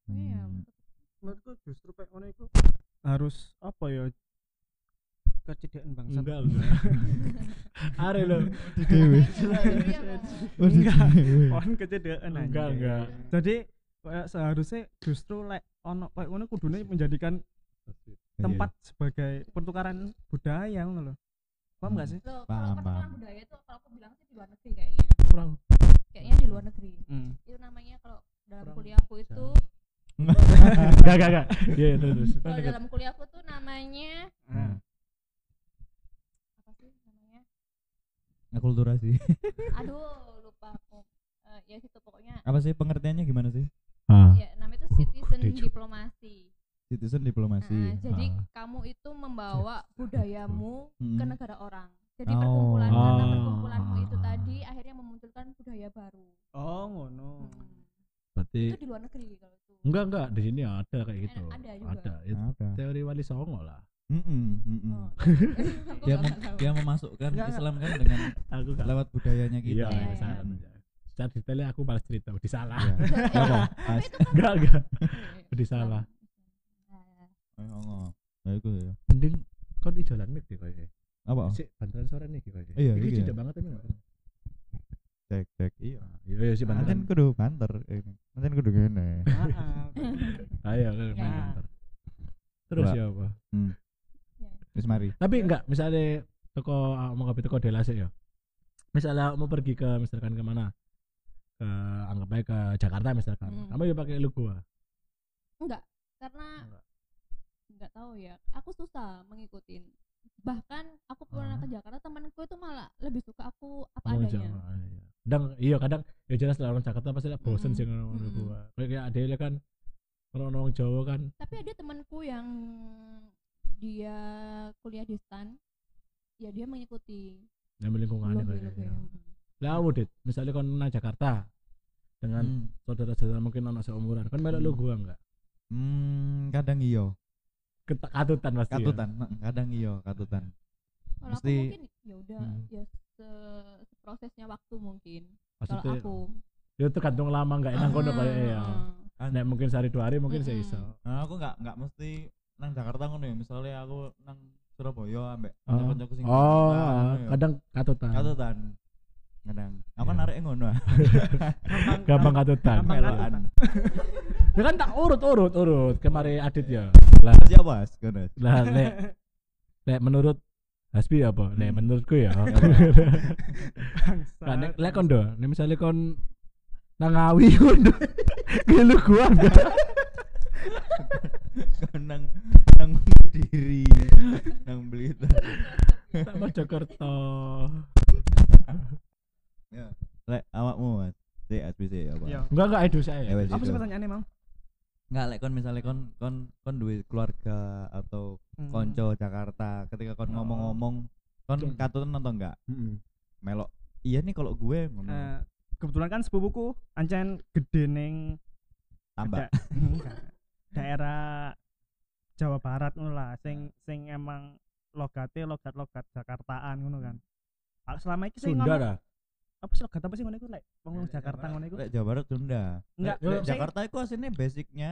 ya Hmm. tetep. menurutku justru kayak ngono iku harus apa ya kecediaan bangsa Enggak, enggak. Are lo. Dewe. Iya, Bang. Enggak. on kecediaan Enggak, anjing. enggak. jadi kayak seharusnya justru lek ono kayak ngono kudune menjadikan Iya. tempat sebagai pertukaran budaya ngono lho paham Hmm. gak sih Loh, Paham, kalau pertukaran paham. budaya itu kalau aku bilang sih di luar negeri kayaknya Kurang. kayaknya di luar negeri hmm. itu namanya kalau dalam Kurang kuliahku itu Enggak, enggak, enggak. Iya, terus terus. kalau dalam kuliahku tuh namanya Nah, apa sih namanya Akulturasi. aduh lupa aku Eh, ya situ pokoknya Apa sih pengertiannya gimana sih? Ah. ya namanya itu citizen Dejo. diplomasi Citizen diplomasi. Nah, jadi Ah. kamu itu membawa budayamu ke Mm-mm. negara orang jadi Oh. perkumpulan karena Ah. perkumpulanmu itu tadi akhirnya memunculkan budaya baru oh ngono Hmm. Berarti itu di luar negeri kalau itu enggak enggak di sini ada kayak gitu. Ada juga. Ada. Itu Ada. teori wali songo lah. Mm-mm, mm-mm. Oh, aku Dia mem- dia memasukkan Enggak. Islam kan dengan Aku enggak. lewat budayanya kita. Iya, Iya, iya, iya. salah. Secara detailnya aku malas cerita, udah salah. Iya. Iya. Kan Enggak, enggak. Iya. Udah salah. Eh, ngomong. Nah, itu ya. Mending kon di jalan mik deh kayaknya. Apa? Sik bantuan sore nih kayaknya. Iya, Iki iki tidak ya. banget ini. enggak? Cek cek. Iya. Iya, iya sih Nanti bantuan. kudu banter ini. Nanti kudu gini. Maaf. Ayo, kan Ya. banter. Terus ya apa? Hmm. Wis mari. Tapi enggak, misalnya toko ah, mau kopi toko Dela sih ya. Misalnya mau pergi ke misalkan ke mana? Ke anggap aja ke Jakarta misalkan. Hmm. Kamu ya pakai lu gua. enggak karena Enggak. enggak tahu ya aku susah mengikutin bahkan aku pernah Ah. ke Jakarta temanku itu malah lebih suka aku apa Ngomong adanya Jawa, iya. Kadang iya kadang ya jelas lah orang Jakarta pasti lah bosen Mm-mm, sih ngono ngono mm-mm. gua. Kayak adele kan orang orang Jawa kan. tapi ada temanku yang dia kuliah di stan ya dia mengikuti Yang lingkungan lebih kayak ya. mm. Lah aku dit, misalnya kon nang Jakarta dengan Hmm. saudara-saudara mungkin anak seumuran, kan melok lu Hmm. gua enggak? Hmm, kadang iyo. Ketak katutan pasti. ya. Katutan, nah, kadang iyo, katutan. kalau aku Mesti- mungkin ya udah Hmm. ya se seprosesnya waktu mungkin kalau aku ya tergantung lama enggak enak kono Ah, kayak ya. ah. Nek mungkin sehari dua hari mungkin saya Mm-mm. iso. Nah, aku nggak nggak mesti nang Jakarta ngono ya. Misalnya aku nang Surabaya ambek Oh, kanca-kancaku sing oh ya. kadang katutan. katutan. Kadang. Apa Iya. narik ngono? ah. Gampang katutan. Gampang Melokan. Ya kan tak urut urut urut kemarin Adit ya. Lah Siapa, Mas? Ngono. lah lek lek menurut Hasbi apa? Lek Hmm. menurutku ya. Lah nek lek kon do, nek misale kon nang ngawi kon. Gelu gua nang nang diri nang Blitar. Tak Mojokerto. Ya. Lek awakmu, Mas. Sik, SPC apa? Iya. Enggak enggak edu saya. Ya, apa sih pertanyaannya mang Enggak lek kon misalnya kon kon kon duwe keluarga atau Hmm. konco Jakarta ketika kon Oh. ngomong-ngomong kon Hmm. katutan atau enggak? Heeh. Melok. Iya nih kalau gue ngono. Eh, kebetulan kan sepupuku ancen gede neng Tambah. Daerah Jawa Barat ngono lah sing sing emang logate logat-logat Jakartaan ngono kan. Selama iki sing Sunda ngomong dah. apa sih logat apa sih ngono iku lek? Wong Jakarta. Ngono iku? Lek Jawa Barat Sunda. enggak Lek Jakarta itu aslinya basicnya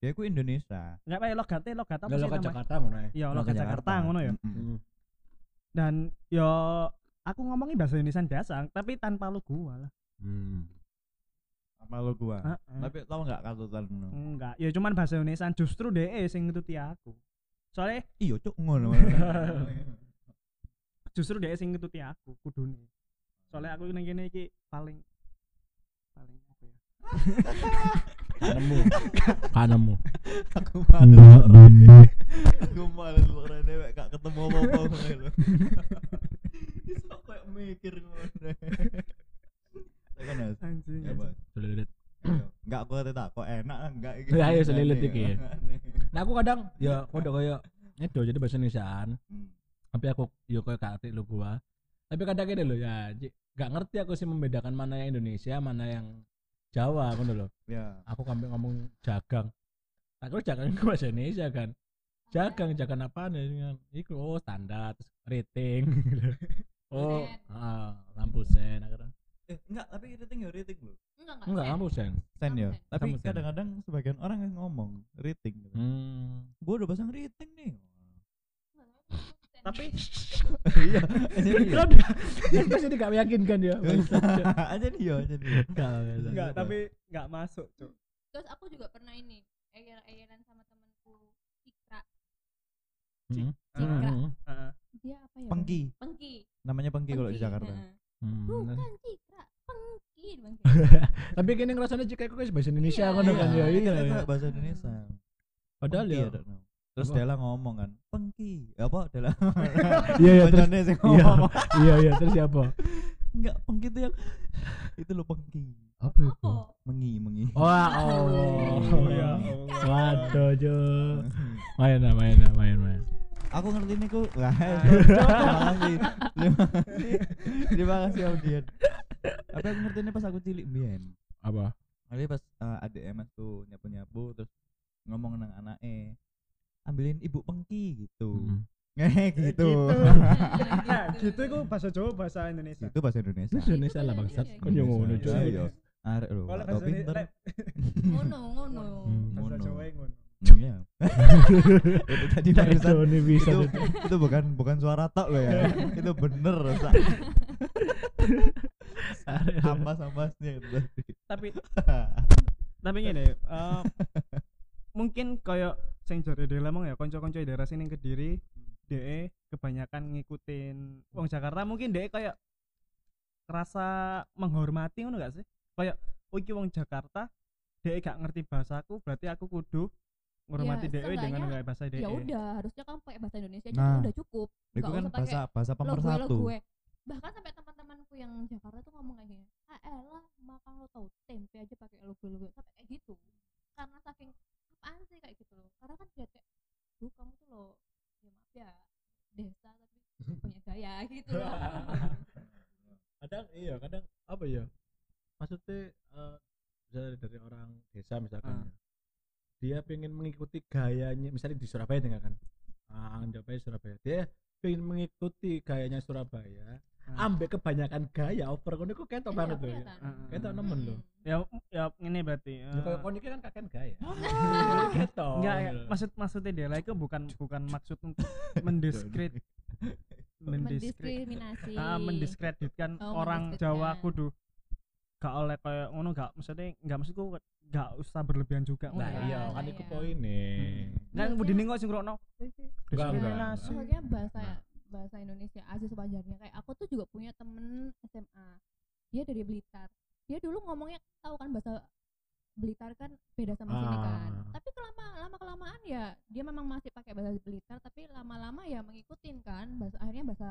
ya iku Indonesia. enggak pakai logate logat apa sih lokat namanya? Jakarta ngono ya. iya logat Jakarta. Ngono ya. Dan yo aku ngomongin bahasa Indonesia biasa tapi tanpa lu gua lah Hmm. Lo gua? Heeh. Tapi tau enggak katutan enggak ya cuman bahasa Indonesia justru deh sing ngikuti aku soalnya Iya cuk ngono. justru deh sing ngikuti aku kudune soalnya aku ning kene iki paling paling apa ya Kanemu. Kanemu. Aku malu. Aku malu lho Rene wek gak ketemu apa-apa ngono lho. Iso kayak mikir ngono. Tekan Mas. Ya, tak kok enak enggak iki. Ya, ayo, selilit iki. Nah aku kadang ya aku udah kayak itu jadi bahasa Indonesiaan. Hmm. Tapi aku yo kayak kate lu gua. Tapi kadang gini loh ya, gak ngerti aku sih membedakan mana yang Indonesia, mana yang Jawa ngono loh. Ya. Aku sampai ngomong jagang. Aku jagang itu bahasa Indonesia kan. Jagang, jagang apa nih? Iku oh standar, rating. oh, ah, lampu sen akhirnya. Eh, enggak, tapi rating ya rating loh. Enggak enggak. Enggak, sen. lampu sen. Sen ya. Tapi kadang-kadang sebagian orang yang ngomong rating gitu. Hmm. Gua udah pasang rating nih. Tapi Iya. Kan kan pasti gak meyakinkan ya. Aja nih yo, aja nih. Enggak, enggak tapi enggak masuk cuk Terus aku juga pernah ini eyel-eyelan sama temanku Cikra. Hmm. Cikra. Hmm. Heeh. Dia apa ya? Pengki. Pengki. Namanya Pengki kalau di Jakarta. heeh. Hmm. Bukan Cikra, Pengki. Tapi kini ngerasanya jika aku kayak bahasa Indonesia Iya, kan kan ya. ini Iya. ternyata iya. bahasa Indonesia. Padahal ya. Terus? Dela ngomong kan, Pengki. Ya apa Dela? Iya iya terus iya ngomong. iya iya terus siapa? Enggak, Pengki itu yang itu lo Pengki. Apa Apa? Mengi, mengi. Wah, oh. ya Waduh, Jo. Main lah, main lah, main, main. Aku ngerti nih ku. Wah, terima kasih. Terima kasih. Terima kasih Om Dian. Tapi aku ngerti ini pas aku cilik mbiyen. Apa? Jadi pas uh, adik MS tuh nyapu-nyapu terus ngomong nang anake ambilin ibu pengki gitu. Hmm. Ngeh gitu. nah gitu itu bahasa Jawa bahasa Indonesia itu bahasa Indonesia. Indonesia lah bangsat. Iya, Kan yang ngono, Jo. Iya, iya. Arek lho, kalau gak tau bahasa pinter. Indonesia Ngono, ngono. Hmm. bahasa Ngono. Jawa yang ngono Iya. itu tadi Tidak barusan bisa. itu, itu. bukan bukan suara tok loh ya. itu bener Sa. Ampas-ampasnya itu tadi. tapi tapi gini eh, mungkin kayak sing jare dhewe lemong ya kanca-kanca daerah sini Kediri DE kebanyakan ngikutin wong Jakarta mungkin DE kayak rasa menghormati ngono gak sih kayak oh iki wong Jakarta DE gak ngerti bahasaku berarti aku kudu menghormati Ya, DE dengan nggak bahasa DE Ya udah, harusnya kamu pakai bahasa Indonesia aja Nah, udah cukup. itu Nggak kan usah pakai bahasa bahasa lo gue lo pemersatu. gue. Bahkan sampai teman-temanku yang Jakarta tuh ngomong kayak gini, ah elah makan lo tau tempe aja pakai lo gue lo gue sampai kayak gitu. Karena saking apaan sih kayak gitu loh. Karena kan dia kayak, duh kamu tuh lo ya maaf ya desa tapi punya gaya gitu loh. kadang iya kadang apa ya maksudnya misalnya dari orang desa misalkan Ah. ya, dia pengen mengikuti gayanya misalnya di Surabaya tinggal kan? Ah anggap aja Surabaya. Dia pengen mengikuti gayanya Surabaya Ah. ambek kebanyakan gaya over. Kono iku ketok Iya, banget loh ya. ketok nemen loh. Mm. ya ya ini berarti ya eh, kono iki kan kakek gaya. Ketok. Enggak, ya, maksud maksudnya dia itu bukan bukan maksud untuk mendiskredit mendiskredit Mendiskriminasi. ah, mendiskreditkan Oh, orang mendiskreditkan. Jawa kudu gak oleh kayak ngono gak maksudnya gak maksudku gak usah berlebihan juga nah Iya, iya kan iya. iku poinnya. Kan Maksudnya- budine kok sing enggak. diskriminasi maksudnya bahasa bahasa Indonesia aja sepanjangnya kayak aku tuh juga punya temen SMA dia dari Blitar. Dia dulu ngomongnya tahu kan bahasa Blitar kan beda sama sini kan? Ah. tapi kelama lama kelamaan ya dia memang masih pakai bahasa Blitar tapi lama-lama ya mengikutin kan bahasa akhirnya bahasa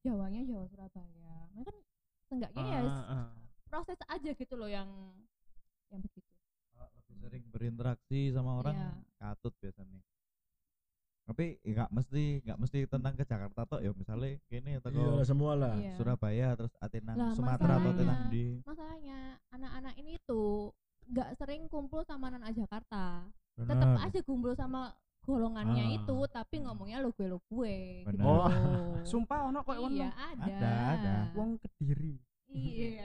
Jawanya Jawa Surabaya. Nah kan seenggaknya ya Ah, ah. proses aja gitu loh yang sering berinteraksi sama orang Iya. katut biasanya tapi nggak mesti nggak mesti tentang ke Jakarta toh ya misalnya kini atau iya semua lah Iya. Surabaya terus Atenang Lah, Sumatera atau Atenang di masalahnya anak-anak ini tuh nggak sering kumpul sama anak Jakarta tetap aja kumpul sama golongannya Ah. itu tapi ngomongnya lo gue lo gue gitu. Oh. sumpah ono kok iya Ada, ada. wong Kediri iya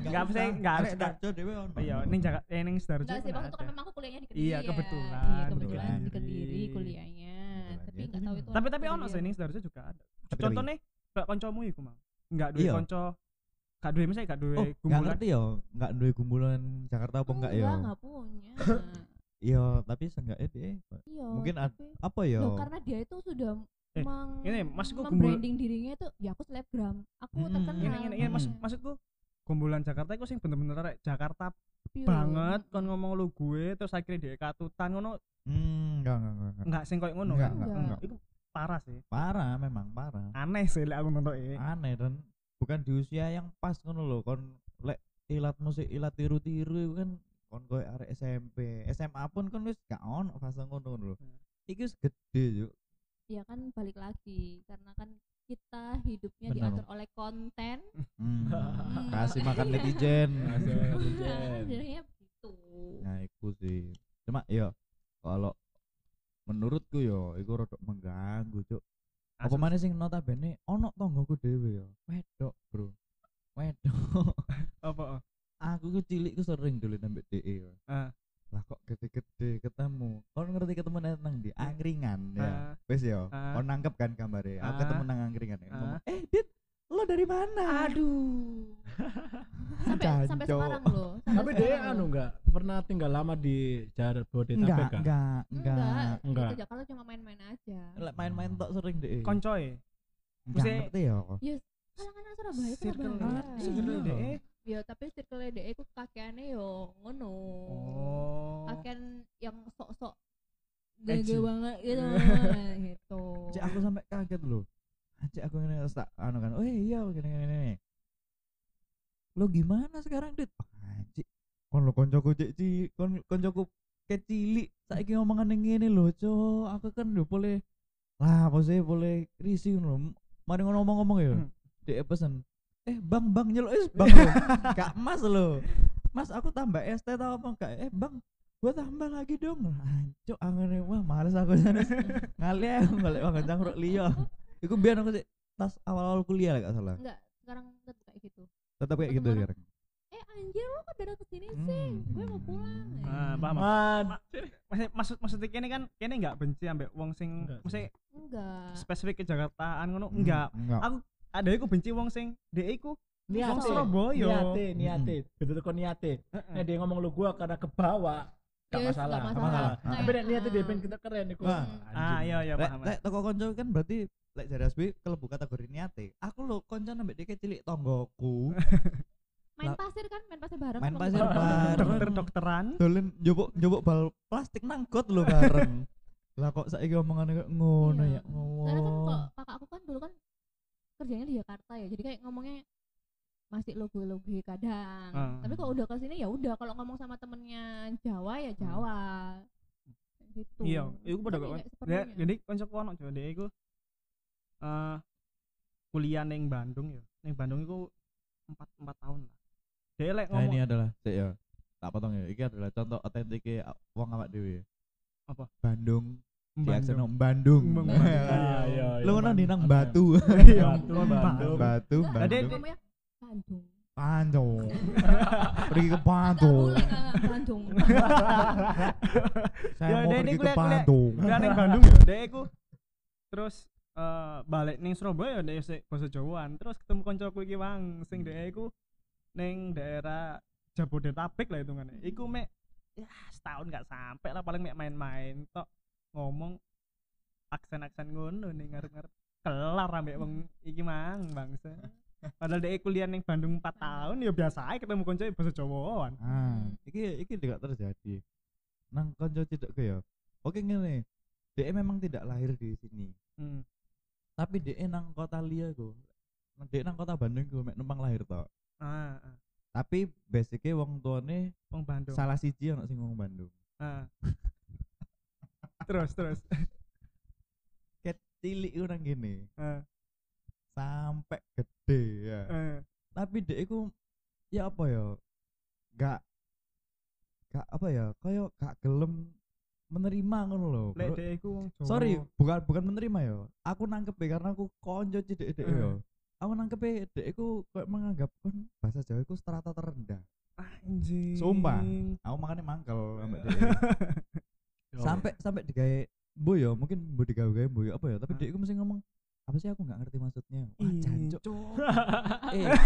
Nggak usah. bisa, nggak harus. Darjo dhewe ono. iya ning Jakarta eh, ning Sidoarjo Enggak sih waktu itu kan memang aku kuliahnya di Kediri Iya, ya. kebetulan, iya kebetulan di Kediri. Kediri kuliahnya tapi nggak tahu itu tapi tapi ono sih apa. ning Sidoarjo juga ada contohnya kayak kancamu iku mang enggak duwe Iya. kanca gak duwe misalnya gak duwe Oh, nggak gumbulan ngerti ya, nggak duwe gumbulan Jakarta apa enggak ya? enggak nggak punya Iya, tapi seenggaknya deh. iya Mungkin tapi- Apa ya? Loh, karena dia itu sudah Eh, meng ini, maksudku gumbul- membranding dirinya itu ya aku selebgram aku Hmm, terkenal ini ini ini maksud Hmm. maksudku gumbulan Jakarta iku sing bener-bener rek Jakarta Pure. banget kon ngomong lu gue terus akhirnya dia katutan ngono Hmm, enggak enggak enggak. enggak. enggak sing koyo ngono Enggak, kan enggak, Enggak. iku parah sih Parah memang parah. aneh sih lek aku nonton Aneh dan bukan di usia yang pas ngono loh kon lek ilat musik ilat tiru-tiru itu kan kon koyo arek SMP SMA pun kon wis gak ono fase ngono lho Hmm. iki wis gede yuk ya kan balik lagi karena kan kita hidupnya Bener. diatur oleh konten hmm. Hmm. kasih makan netizen Kasih makan netizen. jadinya begitu nah iku sih cuma ya kalau menurutku yo iku rodok mengganggu cuk apa mana sing notabene ono tonggoku dhewe yo wedok bro wedok apa aku ku cilik ku sering dulu nambah DE yo. Ah. Lah kok gede-gede ketemu? Kau ngerti ketemu nang di angkringan ya. Ah. wes yo. Ah. kau nangkep kan gambarnya? Aku Ah. ketemu nang angkringan ya. Ngomong eh dit lo dari mana? Aduh. Sampai sampai loh. Sampai Tapi dia anu enggak pernah tinggal lama di Jabodetabek enggak enggak? enggak enggak enggak Enggak. ke Jakarta cuma main-main aja. Lek main-main tok sering deh koncoy enggak ngerti ya kalangan Surabaya Surabaya. Circle iya. Ya tapi circle DE ku kakeane yo ngono. Oh. Kakean yang sok-sok gede banget gitu gitu. Cek aku sampai kaget loh. Cek aku ini tak anu kan oh iya gini gini gini lo gimana sekarang dit? Anjir kon lo koncoku cek ci kon koncoku kecilik. Saiki ngomongan yang ngene lho cok. Aku kan udah boleh lah apa sih boleh risih lho mari ngomong-ngomong ya. Hmm. dia pesen eh bang bang nyelok es bang lo gak mas lo mas aku tambah es teh tau apa enggak? Eh bang gua tambah lagi dong. Ancuk angin wah males aku. Sana ngali aku balik makan cangkruk liya. Iku biar aku sih tas awal-awal kuliah lah gak salah. Enggak sekarang tetap kayak gitu. Tetap kayak gitu sekarang? eh anjir lu kok datang ke sini sih? Hmm. gue mau pulang. Ah paham maksud maksud maksudnya kene kan kene enggak benci ambek wong sing Enggak sih. maksudnya enggak. spesifik ke Jakartaan ngono Hmm, enggak. enggak. Aku ada iku benci wong sing DE iku niate. Wong Surabaya. Niate, niate. Betul kok niate. Nah, dia ngomong lu gua karena kebawa. Gak masalah. gak masalah. Tapi nek niate dia pengen kita keren iku. Ah iya iya paham lek toko konco kan berarti lek jare asbi kelebu kategori niate aku lo konco nambah dia cilik tonggoku main pasir kan main pasir bareng main kan pasir bareng dokter dokteran dolen njupuk njupuk bal plastik nang got lo bareng lah kok saiki omongannya kayak ngono Iya. ya Soalnya kan ngowo kok kakak aku kan dulu kan kerjanya di Jakarta ya. Jadi kayak ngomongnya masih logo-logo kadang. Ah. tapi kalau udah ke sini ya udah kalau ngomong sama temennya Jawa ya Jawa. Kayak gitu. Iya iku padha Tapi kok Ya, jadi koncoku ono coba DE iku eh kuliah ning Bandung ya. Ning Bandung iku empat empat tahun lah. Dia lek nah ini ngomong adalah ya. Tak potong ya. Ini adalah contoh otentik wong awak dewe Apa? Bandung Bandung. Bandung Iya, iya. lu ngono di nang Batu? Batu, Bandung. Bandung. Batu. Bandung. Bandung. Bandung. Pergi ke Bandung. Bandung. Saya Ya, mau pergi ke Bandung. Kuliah ning Bandung ya dia iku terus eh balik ning Surabaya dia sik basa Jawaan. Terus ketemu koncoku iki wang sing dia iku ning daerah Jabodetabek lah hitungannya. Iku mek ya setahun gak sampai lah paling mek main-main tok ngomong aksen-aksen ngono ning ngarep-ngarep. Kelar ambek wong iki mang bangsa. Padahal dia kuliah ning Bandung 4 tahun ya biasa aja ketemu konco basa Jawaan ah iki iki tidak terjadi. Nang konco tidak ke ya oke ngene. Dia memang tidak lahir di sini. Hmm. tapi dia nang kota liya go dia nang kota Bandung go numpang lahir tok ah, ah. tapi basicnya wong tuane wong Bandung. salah siji ono sing ngomong Bandung. Ah. terus terus. Ku nang gini. Ah, sampai gede ya. Ah. tapi dia iku ya apa ya? Gak gak apa ya? Kayak gak gelem menerima ngono lho lek Bro. dek iku wong Jawa. Sorry bukan bukan menerima ya. Aku nangkep ya karena aku konco cidek dek Eh. ya aku nangkep ya dek iku kayak menganggap kan bahasa Jawa iku strata terendah. Anjing. Sumpah. aku makanya mangkel ambek Yo. sampai sampai digawe bu ya mungkin bu digawe gawe bu ya apa ya tapi iku mesti ngomong apa sih aku nggak ngerti maksudnya wah jancuk Cuk. eh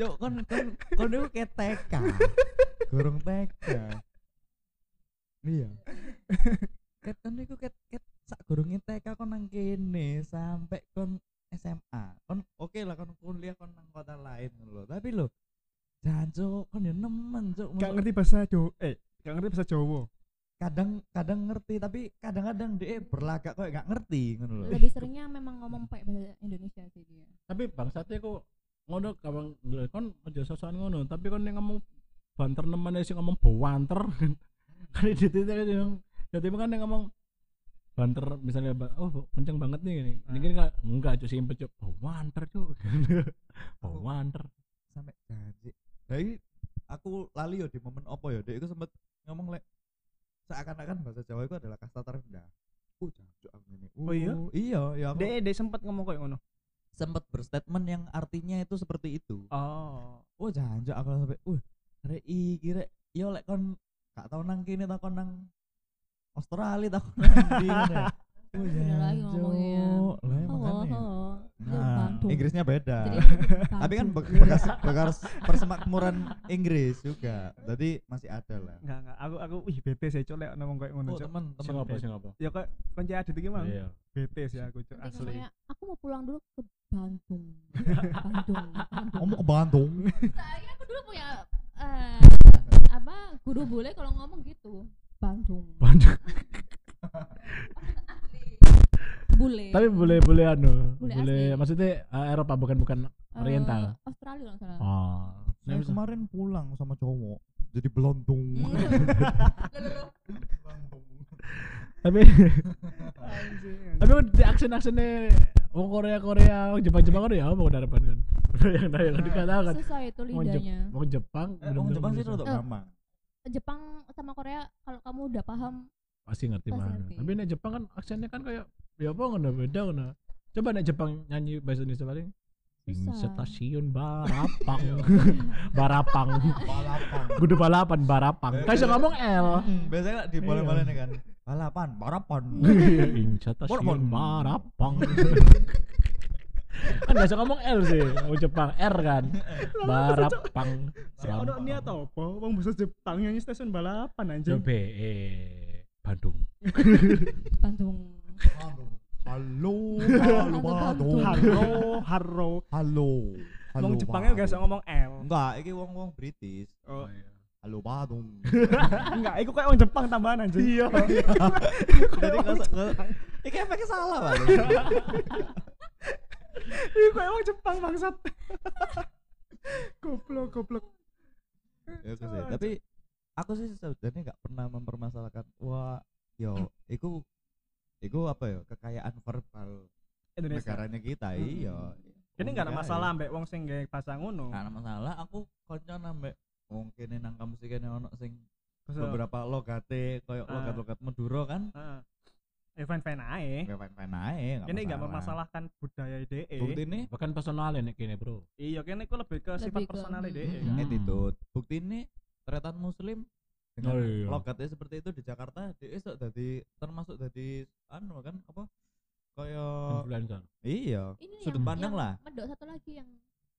Cuk, kon kon kon itu kayak TK. Gorong TK. Iya. Ket kon iku ket ket sak gorongnya TK kon nang kene sampai kon SMA. Kon oke lah kon kuliah kon nang kota lain lho. Tapi lho jancuk kon ya nemen cuk. gak ngerti bahasa Jawa eh gak ngerti bahasa Jawa. Kadang kadang ngerti tapi kadang-kadang dia berlagak kok gak ngerti ngono lho. lebih seringnya memang ngomong pakai bahasa Indonesia sih dia. Tapi bangsatnya kok ngono kawan kon aja sosokan ngono, tapi kon yang ngomong banter nemen sing ngomong bawanter kan di titik yang jadi kan yang ngomong banter misalnya oh kenceng banget nih ini. Ini kan enggak enggak cuy simpel cuy bawanter cuy bawanter sampai jadi aku lali yo di momen opo yo dia itu sempet ngomong lek seakan-akan bahasa Jawa itu adalah kasta terendah uh jancuk aku ini Oh iya? Uh, iya ya aku Dek dek sempat ngomong kayak ngono. sempet berstatement yang artinya itu seperti itu Oh. oh jancuk aku sampai uh rek iki rek yo lek kon gak tau nang kene ta kon nang Australia ta kon nang ndi ngono ya. Oh, lagi ngomongnya. Ya Oh, oh, dia Nah. Inggrisnya beda. Tapi kan bekas bekas persemakmuran Inggris juga. Jadi masih ada lah. Enggak enggak. Aku aku ih bete sih cok lek ngomong kayak ngono Oh, cok. teman. apa sing apa Ya kok kunci adit iki mang. iya Bete sih aku cok asli. aku mau pulang dulu ke Bandung. Bandung. Ngomong ke Bandung. Saya aku dulu punya eh, apa guru bule kalau ngomong gitu. Bandung. Bandung Bule. tapi boleh boleh anu Bule boleh asli. maksudnya eh, Eropa bukan bukan Eh, Oriental Australia kalau nggak salah. oh Saya kemarin pulang sama cowok. Jadi belondong. Hmm. tapi tapi kan di aksen aksennya wong Korea Korea wong Jepang Jepang kan ya apa harapan kan yang yang dikatakan Susah itu wong Jep- lidahnya. wong Jepang Eh, Wong bener-bener Jepang sih Eh. gampang. Jepang sama Korea kalau kamu udah paham pasti ngerti Pasti banget ngerti. tapi nek Jepang kan aksennya kan kayak ya apa ngono beda ngono coba nek Jepang nyanyi bahasa Indonesia paling Susah. stasiun Barapang Barapang Balapan. kudu balapan Barapang kan bisa ngomong L Biasanya di bola-bola nih kan. Balapan, barapan. Iya, stasiun Barapang. Kan biasa ngomong L sih mau Jepang R kan Barapang ono niat apa? Wong bisa Jepang nyanyi stasiun balapan anjing. coba eh Bandung Bandung. Halo, halo Bandung. Haro, haro. Halo. Halo. Wong Jepangnya gak bisa ngomong L. Enggak, iki wong-wong British. Oh. Halo Bandung. Enggak, iku kayak wong Jepang tambahan anjing. Iya. Jadi nggak nggak- iki efeknya salah, Pak. Iku kayak wong Jepang bangsat. goblok, goblok. ya sih tapi aku sih sebenarnya nggak pernah mempermasalahkan wah yo iku iku apa ya kekayaan verbal Indonesia. negaranya kita Hmm. iya Ini enggak ada masalah ambek wong sing gawe bahasa ngono. nggak ada masalah aku konco nambah mungkin nang kampus iki kene ono sing beberapa logate koyo Ah. logat-logat Madura kan Heeh. Eh fine-fine ae. kayak fine-fine ae nggak Ini enggak masalah. memasalahan budaya DE. bukti ini bahkan personal nek kene bro Iya, kene iku lebih ke Lebih sifat ke- personal DE. Mm-mm. kan. attitude bukti ini tretan muslim dengan Oh, iya. logatnya seperti itu di Jakarta dia sok dari termasuk dari anu kan apa kaya influencer iya Ini Sudut yang, pandang yang lah. Medok satu lagi yang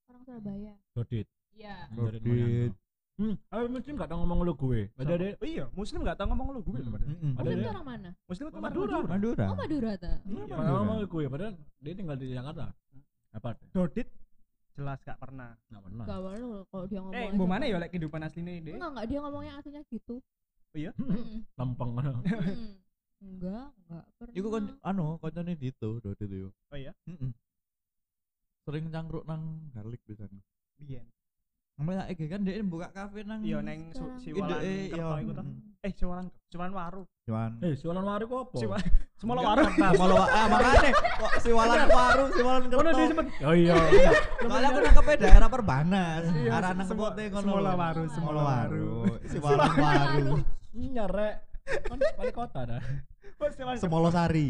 orang Surabaya. Dodit Iya. Dodit. Hmm, aku muslim gak tau ngomong lu gue. Ada deh. Oh iya, muslim enggak tahu ngomong lu gue Hmm. padahal. Ada Muslim itu orang mana? Muslim itu Oh, Madura. Madura. Madura Oh Madura tuh. Iya, Madura. ngomong lu gue, padahal dia tinggal di Jakarta. Apa? Dodit jelas gak pernah. Enggak pernah. Gak baru kalau dia ngomong. Eh, mbok mana ya lek kehidupan asline DE? Enggak enggak dia ngomongnya aslinya gitu. Oh iya? Lempeng. Enggak, enggak pernah. Iku kan anu koncone Dito, Dodit itu. Oh iya. Heeh. Sering cangkruk nang garlic biasanya. Biyen. Namanya iki kan dia buka kafe nang Iya neng su- Sekarang. Siwalan Ide, eh, Kerto iya. iku toh. Eh, Siwalan Siwalan Waru. Cuman Eh, jualan wari kok apa? Siwa- Semua Enggak, waru. Semolo ah makane kok siwalan warung, siwalan Mana kerto. dia sempet? Oh iya. Soalnya aku nangkepnya daerah Perbanas. Iya, Arah nang semua- kepote ngono. Semola. Waru, Semola Semola waru. Waru. Siwalan waru. Nyarek. Kan balik kota dah. Oh, Siwalan Semolo sari.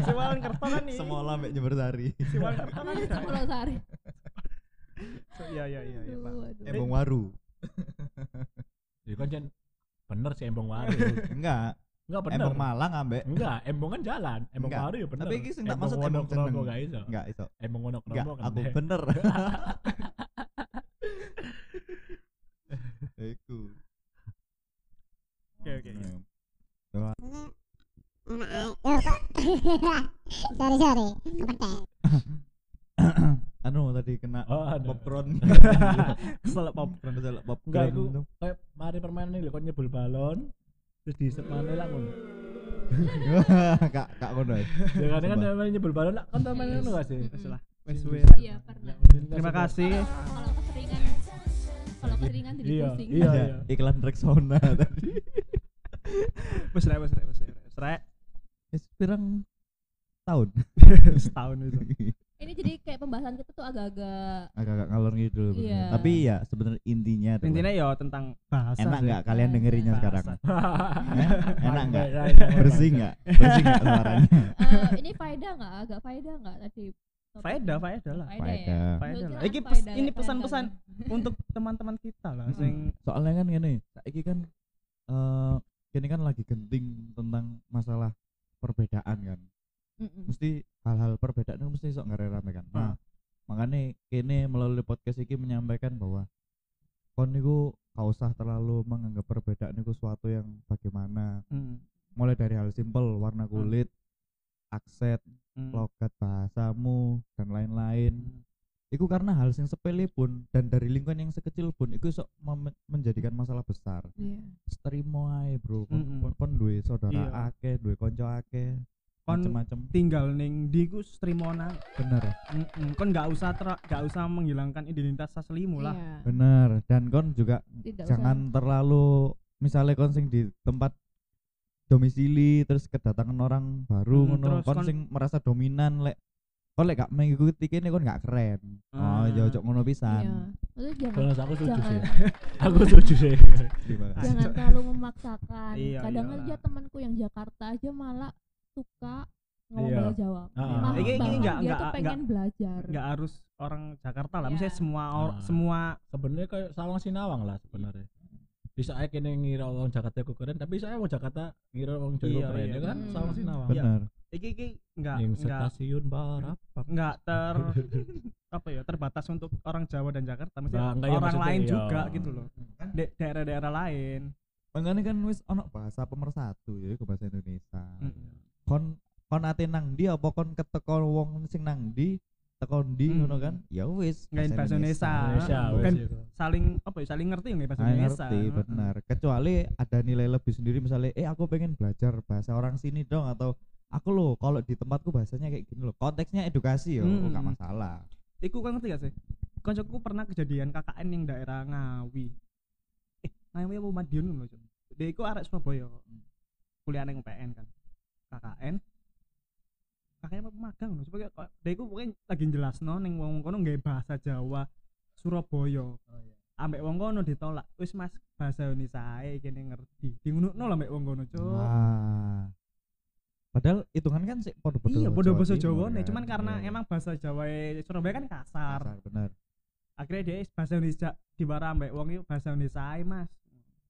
Siwalan Kerto kan nih. Semola mbek Jember Sari. Siwalan Kerto kan. Iya, Sepuluh sehari. Iya iya iya iya, Pak. Embong waru. Ya kan jan bener sih embong wari. Enggak, Enggak bener. embong Malang ambek. Enggak, embong kan jalan. Embong Enggak. wari ya bener. Tapi iki sing tak Embong maksud embong Wonokromo jeneng. gak iso. Enggak iso. Embong Enggak, Wonokromo kan. aku bener. Iku. Oke oke. oke. sorry sorry kepetek anu tadi kena Oh, popcorn. Kesel popcorn. Kesel popcorn. Enggak itu kayak mari permainan ini kok nyebul balon terus diisep mana lah ngono. Kak, kak ngono. ya. Ya kan kan namanya nyebul balon lah kan namanya ngono gak sih? Wes lah. Wes wes. Iya, pernah. Terima kasih. Kalau keseringan kalau keringan jadi Iya, pusing iya. Ada iklan Rexona tadi Wes rek wes rek wes rek. Wes pirang tahun Setahun itu. Ini jadi kayak pembahasan kita tuh agak-agak agak-agak ngalor gitu Iya. tapi ya sebenarnya intinya adalah Intinya ya tentang bahasa. enak nggak kalian Bahasa. dengerinnya sekarang Bahasa. Eh, enak nggak Bersih nggak bersih nggak suaranya eh, ini faedah nggak agak faedah nggak tadi? Faedah, faedah lah. faedah, Faedah. ya Faedah lah. Iki pes- ini pesan-pesan untuk teman-teman kita lah sing soalnya kan gini saiki kan eh ini kan lagi genting tentang masalah perbedaan kan Mm-mm. mesti hal-hal perbedaan itu mesti sok ngerame kan. Nah makanya kini melalui podcast ini menyampaikan bahwa kon niku gak usah terlalu menganggap perbedaan itu suatu yang bagaimana. Hmm, mulai dari hal simpel warna kulit aksen hmm, logat bahasamu dan lain-lain. Hmm. itu karena hal yang sepele pun dan dari lingkungan yang sekecil pun itu sok menjadikan masalah besar. Iya. terima ae bro. Kon, kon duwe saudara Iya. akeh duwe konco akeh Kon macem-macem tinggal ning di ku strimona. bener Mm-mm. Kon nggak usah ter nggak usah menghilangkan identitas aslimu lah. Iya. bener dan kon juga Tidak jangan terlalu misalnya kon sing di tempat domisili terus kedatangan orang baru Hmm, ngono kon kon- sing merasa dominan lek kon lek gak mengikuti kene kon gak keren oh Ah. ya ojo ngono usah iya pisan Maksudnya jangan aku setuju sih. Aku setuju sih. Terima kasih. jangan terlalu memaksakan Iya, kadang iyalah. aja temanku yang Jakarta aja malah suka ngomong Iya. bahasa Jawa Ah, Malah Iki- iki bahkan nggak- dia nggak- tuh pengen belajar Nggak harus orang Jakarta lah. Iya. Misalnya semua or- Ah. semua Sebenarnya kayak sawang sinawang lah sebenarnya. Bisa aja kene ngira orang Jakarta aku keren, tapi saya mau Jakarta ngira orang Jawa Iya, keren iya. ya kan? Hmm. Sawang sinawang. Iya. bener iki iki nggak Ning nggak stasiun Barapak. nggak ter apa ya terbatas untuk orang Jawa dan Jakarta Nah, misalnya enggak ya, orang maksudnya lain iya. juga gitu loh di daerah-daerah lain makanya kan wis ono bahasa pemersatu ya iku bahasa Indonesia Mm. Kon kon ate nang ndi apa kon keteko wong sing nang ndi teko ndi Hmm. ngono kan ya wis bahasa Indonesia. Indonesia itu. saling apa ya saling ngerti nggak bahasa Ah, Indonesia ngerti Heeh. benar kecuali ada nilai lebih sendiri misalnya eh aku pengen belajar bahasa orang sini dong atau aku loh kalau di tempatku bahasanya kayak gini loh konteksnya edukasi yo Hmm. nggak masalah Iku kan ngerti gak sih? Koncoku pernah kejadian KKN yang daerah Ngawi. Eh, Ngawi apa Madiun ngono, Cuk. Dia iku arek Surabaya. Kuliah ning PN kan. KKN. KKN apa magang. Supaya kok- dia iku pokoknya lagi jelasno ning wong kono nggawe bahasa Jawa Surabaya. Ambek wong kono ditolak. Wis Mas bahasa Indonesia ae kene ngerti. Di ngono lah ambek wong kono, Cuk. Wah. Padahal hitungan kan sih podo-podo Iya, bodoh bahasa Jawa nih, kan. cuman karena Iya. emang bahasa Jawa Surabaya kan kasar. Kasar, akhirnya dia bahasa Indonesia di ambek wong itu bahasa Indonesia ae mas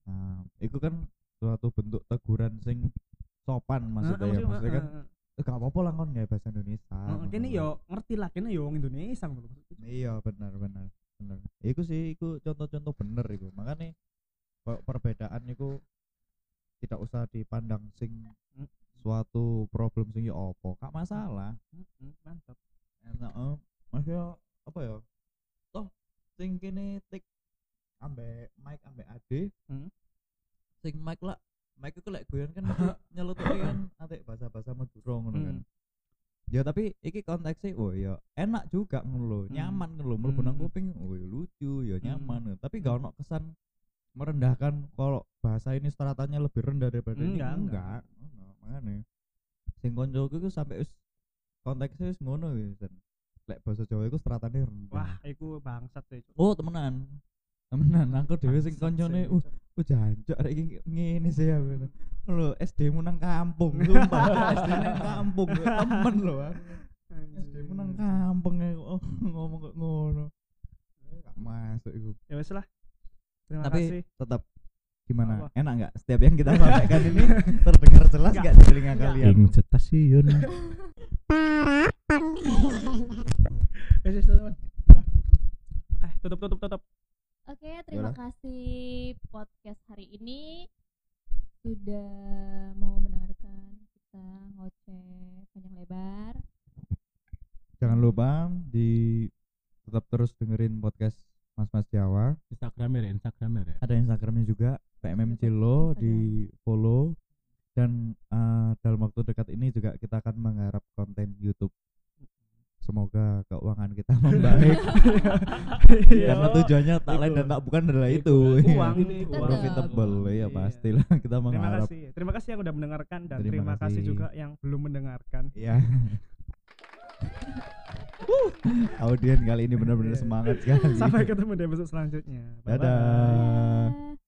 Nah, itu kan suatu bentuk teguran sing sopan maksudnya ya. Maksudnya kan eh, gak apa-apa lah kon nggak bahasa Indonesia. uh, kini yo ngerti lah kini yo wong Indonesia. Iya, benar benar. Benar. Iku sih iku contoh-contoh bener iku. Makanya per- perbedaan iku tidak usah dipandang sing suatu problem sing ya apa. Gak masalah. Mantap enak eh. maksudnya apa ya toh sing kene tik ambek mic ambek ade Hmm. sing mic lah mic itu lek goyan kan mesti nyelutuke kan atik bahasa-bahasa Madura ngono kan. Hmm. ya tapi iki konteksnya oh ya enak juga ngono lho Hmm. nyaman ngono lho mlebu nang Hmm. kuping oh ya lucu ya nyaman tapi gak ono kesan merendahkan kalau bahasa ini stratanya lebih rendah daripada ini. Enggak, enggak. Ngono, makanya. Sing koncoku iku sampai wis konteksnya wis ngono lek bahasa Jawa iku stratane rendah. Wah iku bangsat deh oh temenan. Temenan aku dhewe sing koncone uh Cuk. uh jancuk rek iki ngene sih aku lho SD mu nang kampung sumpah. SD nang kampung temen lho SD mu nang kampung ya, ngomong kok ngono. Gak masuk iku. Ya wes lah. Terima tapi kasih. tetap gimana? Apa? enak nggak setiap yang kita sampaikan ini? Terdengar jelas Nggak. di telinga kalian? Ing stasiun. Eh, eh tutup tutup tutup Oke, terima Yaudah. kasih podcast hari ini sudah mau mendengarkan kita ngoceh panjang lebar. jangan lupa di tetap terus dengerin podcast Mas Mas Jawa Instagramnya ya, Instagramnya ya. ada Instagramnya juga PMM Cilo di follow dan eh, dalam waktu dekat ini juga kita akan menggarap konten YouTube semoga keuangan kita membaik Iya. Karena tujuannya tak lain dan tak bukan adalah itu. Uang ini uang. Profitable ya Iya. pastilah kita Terima mengharap. kasih. Terima kasih yang udah mendengarkan dan Terima terima, kasih kasih. juga yang belum mendengarkan. Ya. Audien kali ini benar-benar Iya. semangat sekali. Sampai ketemu di episode selanjutnya. Dadah. Bye.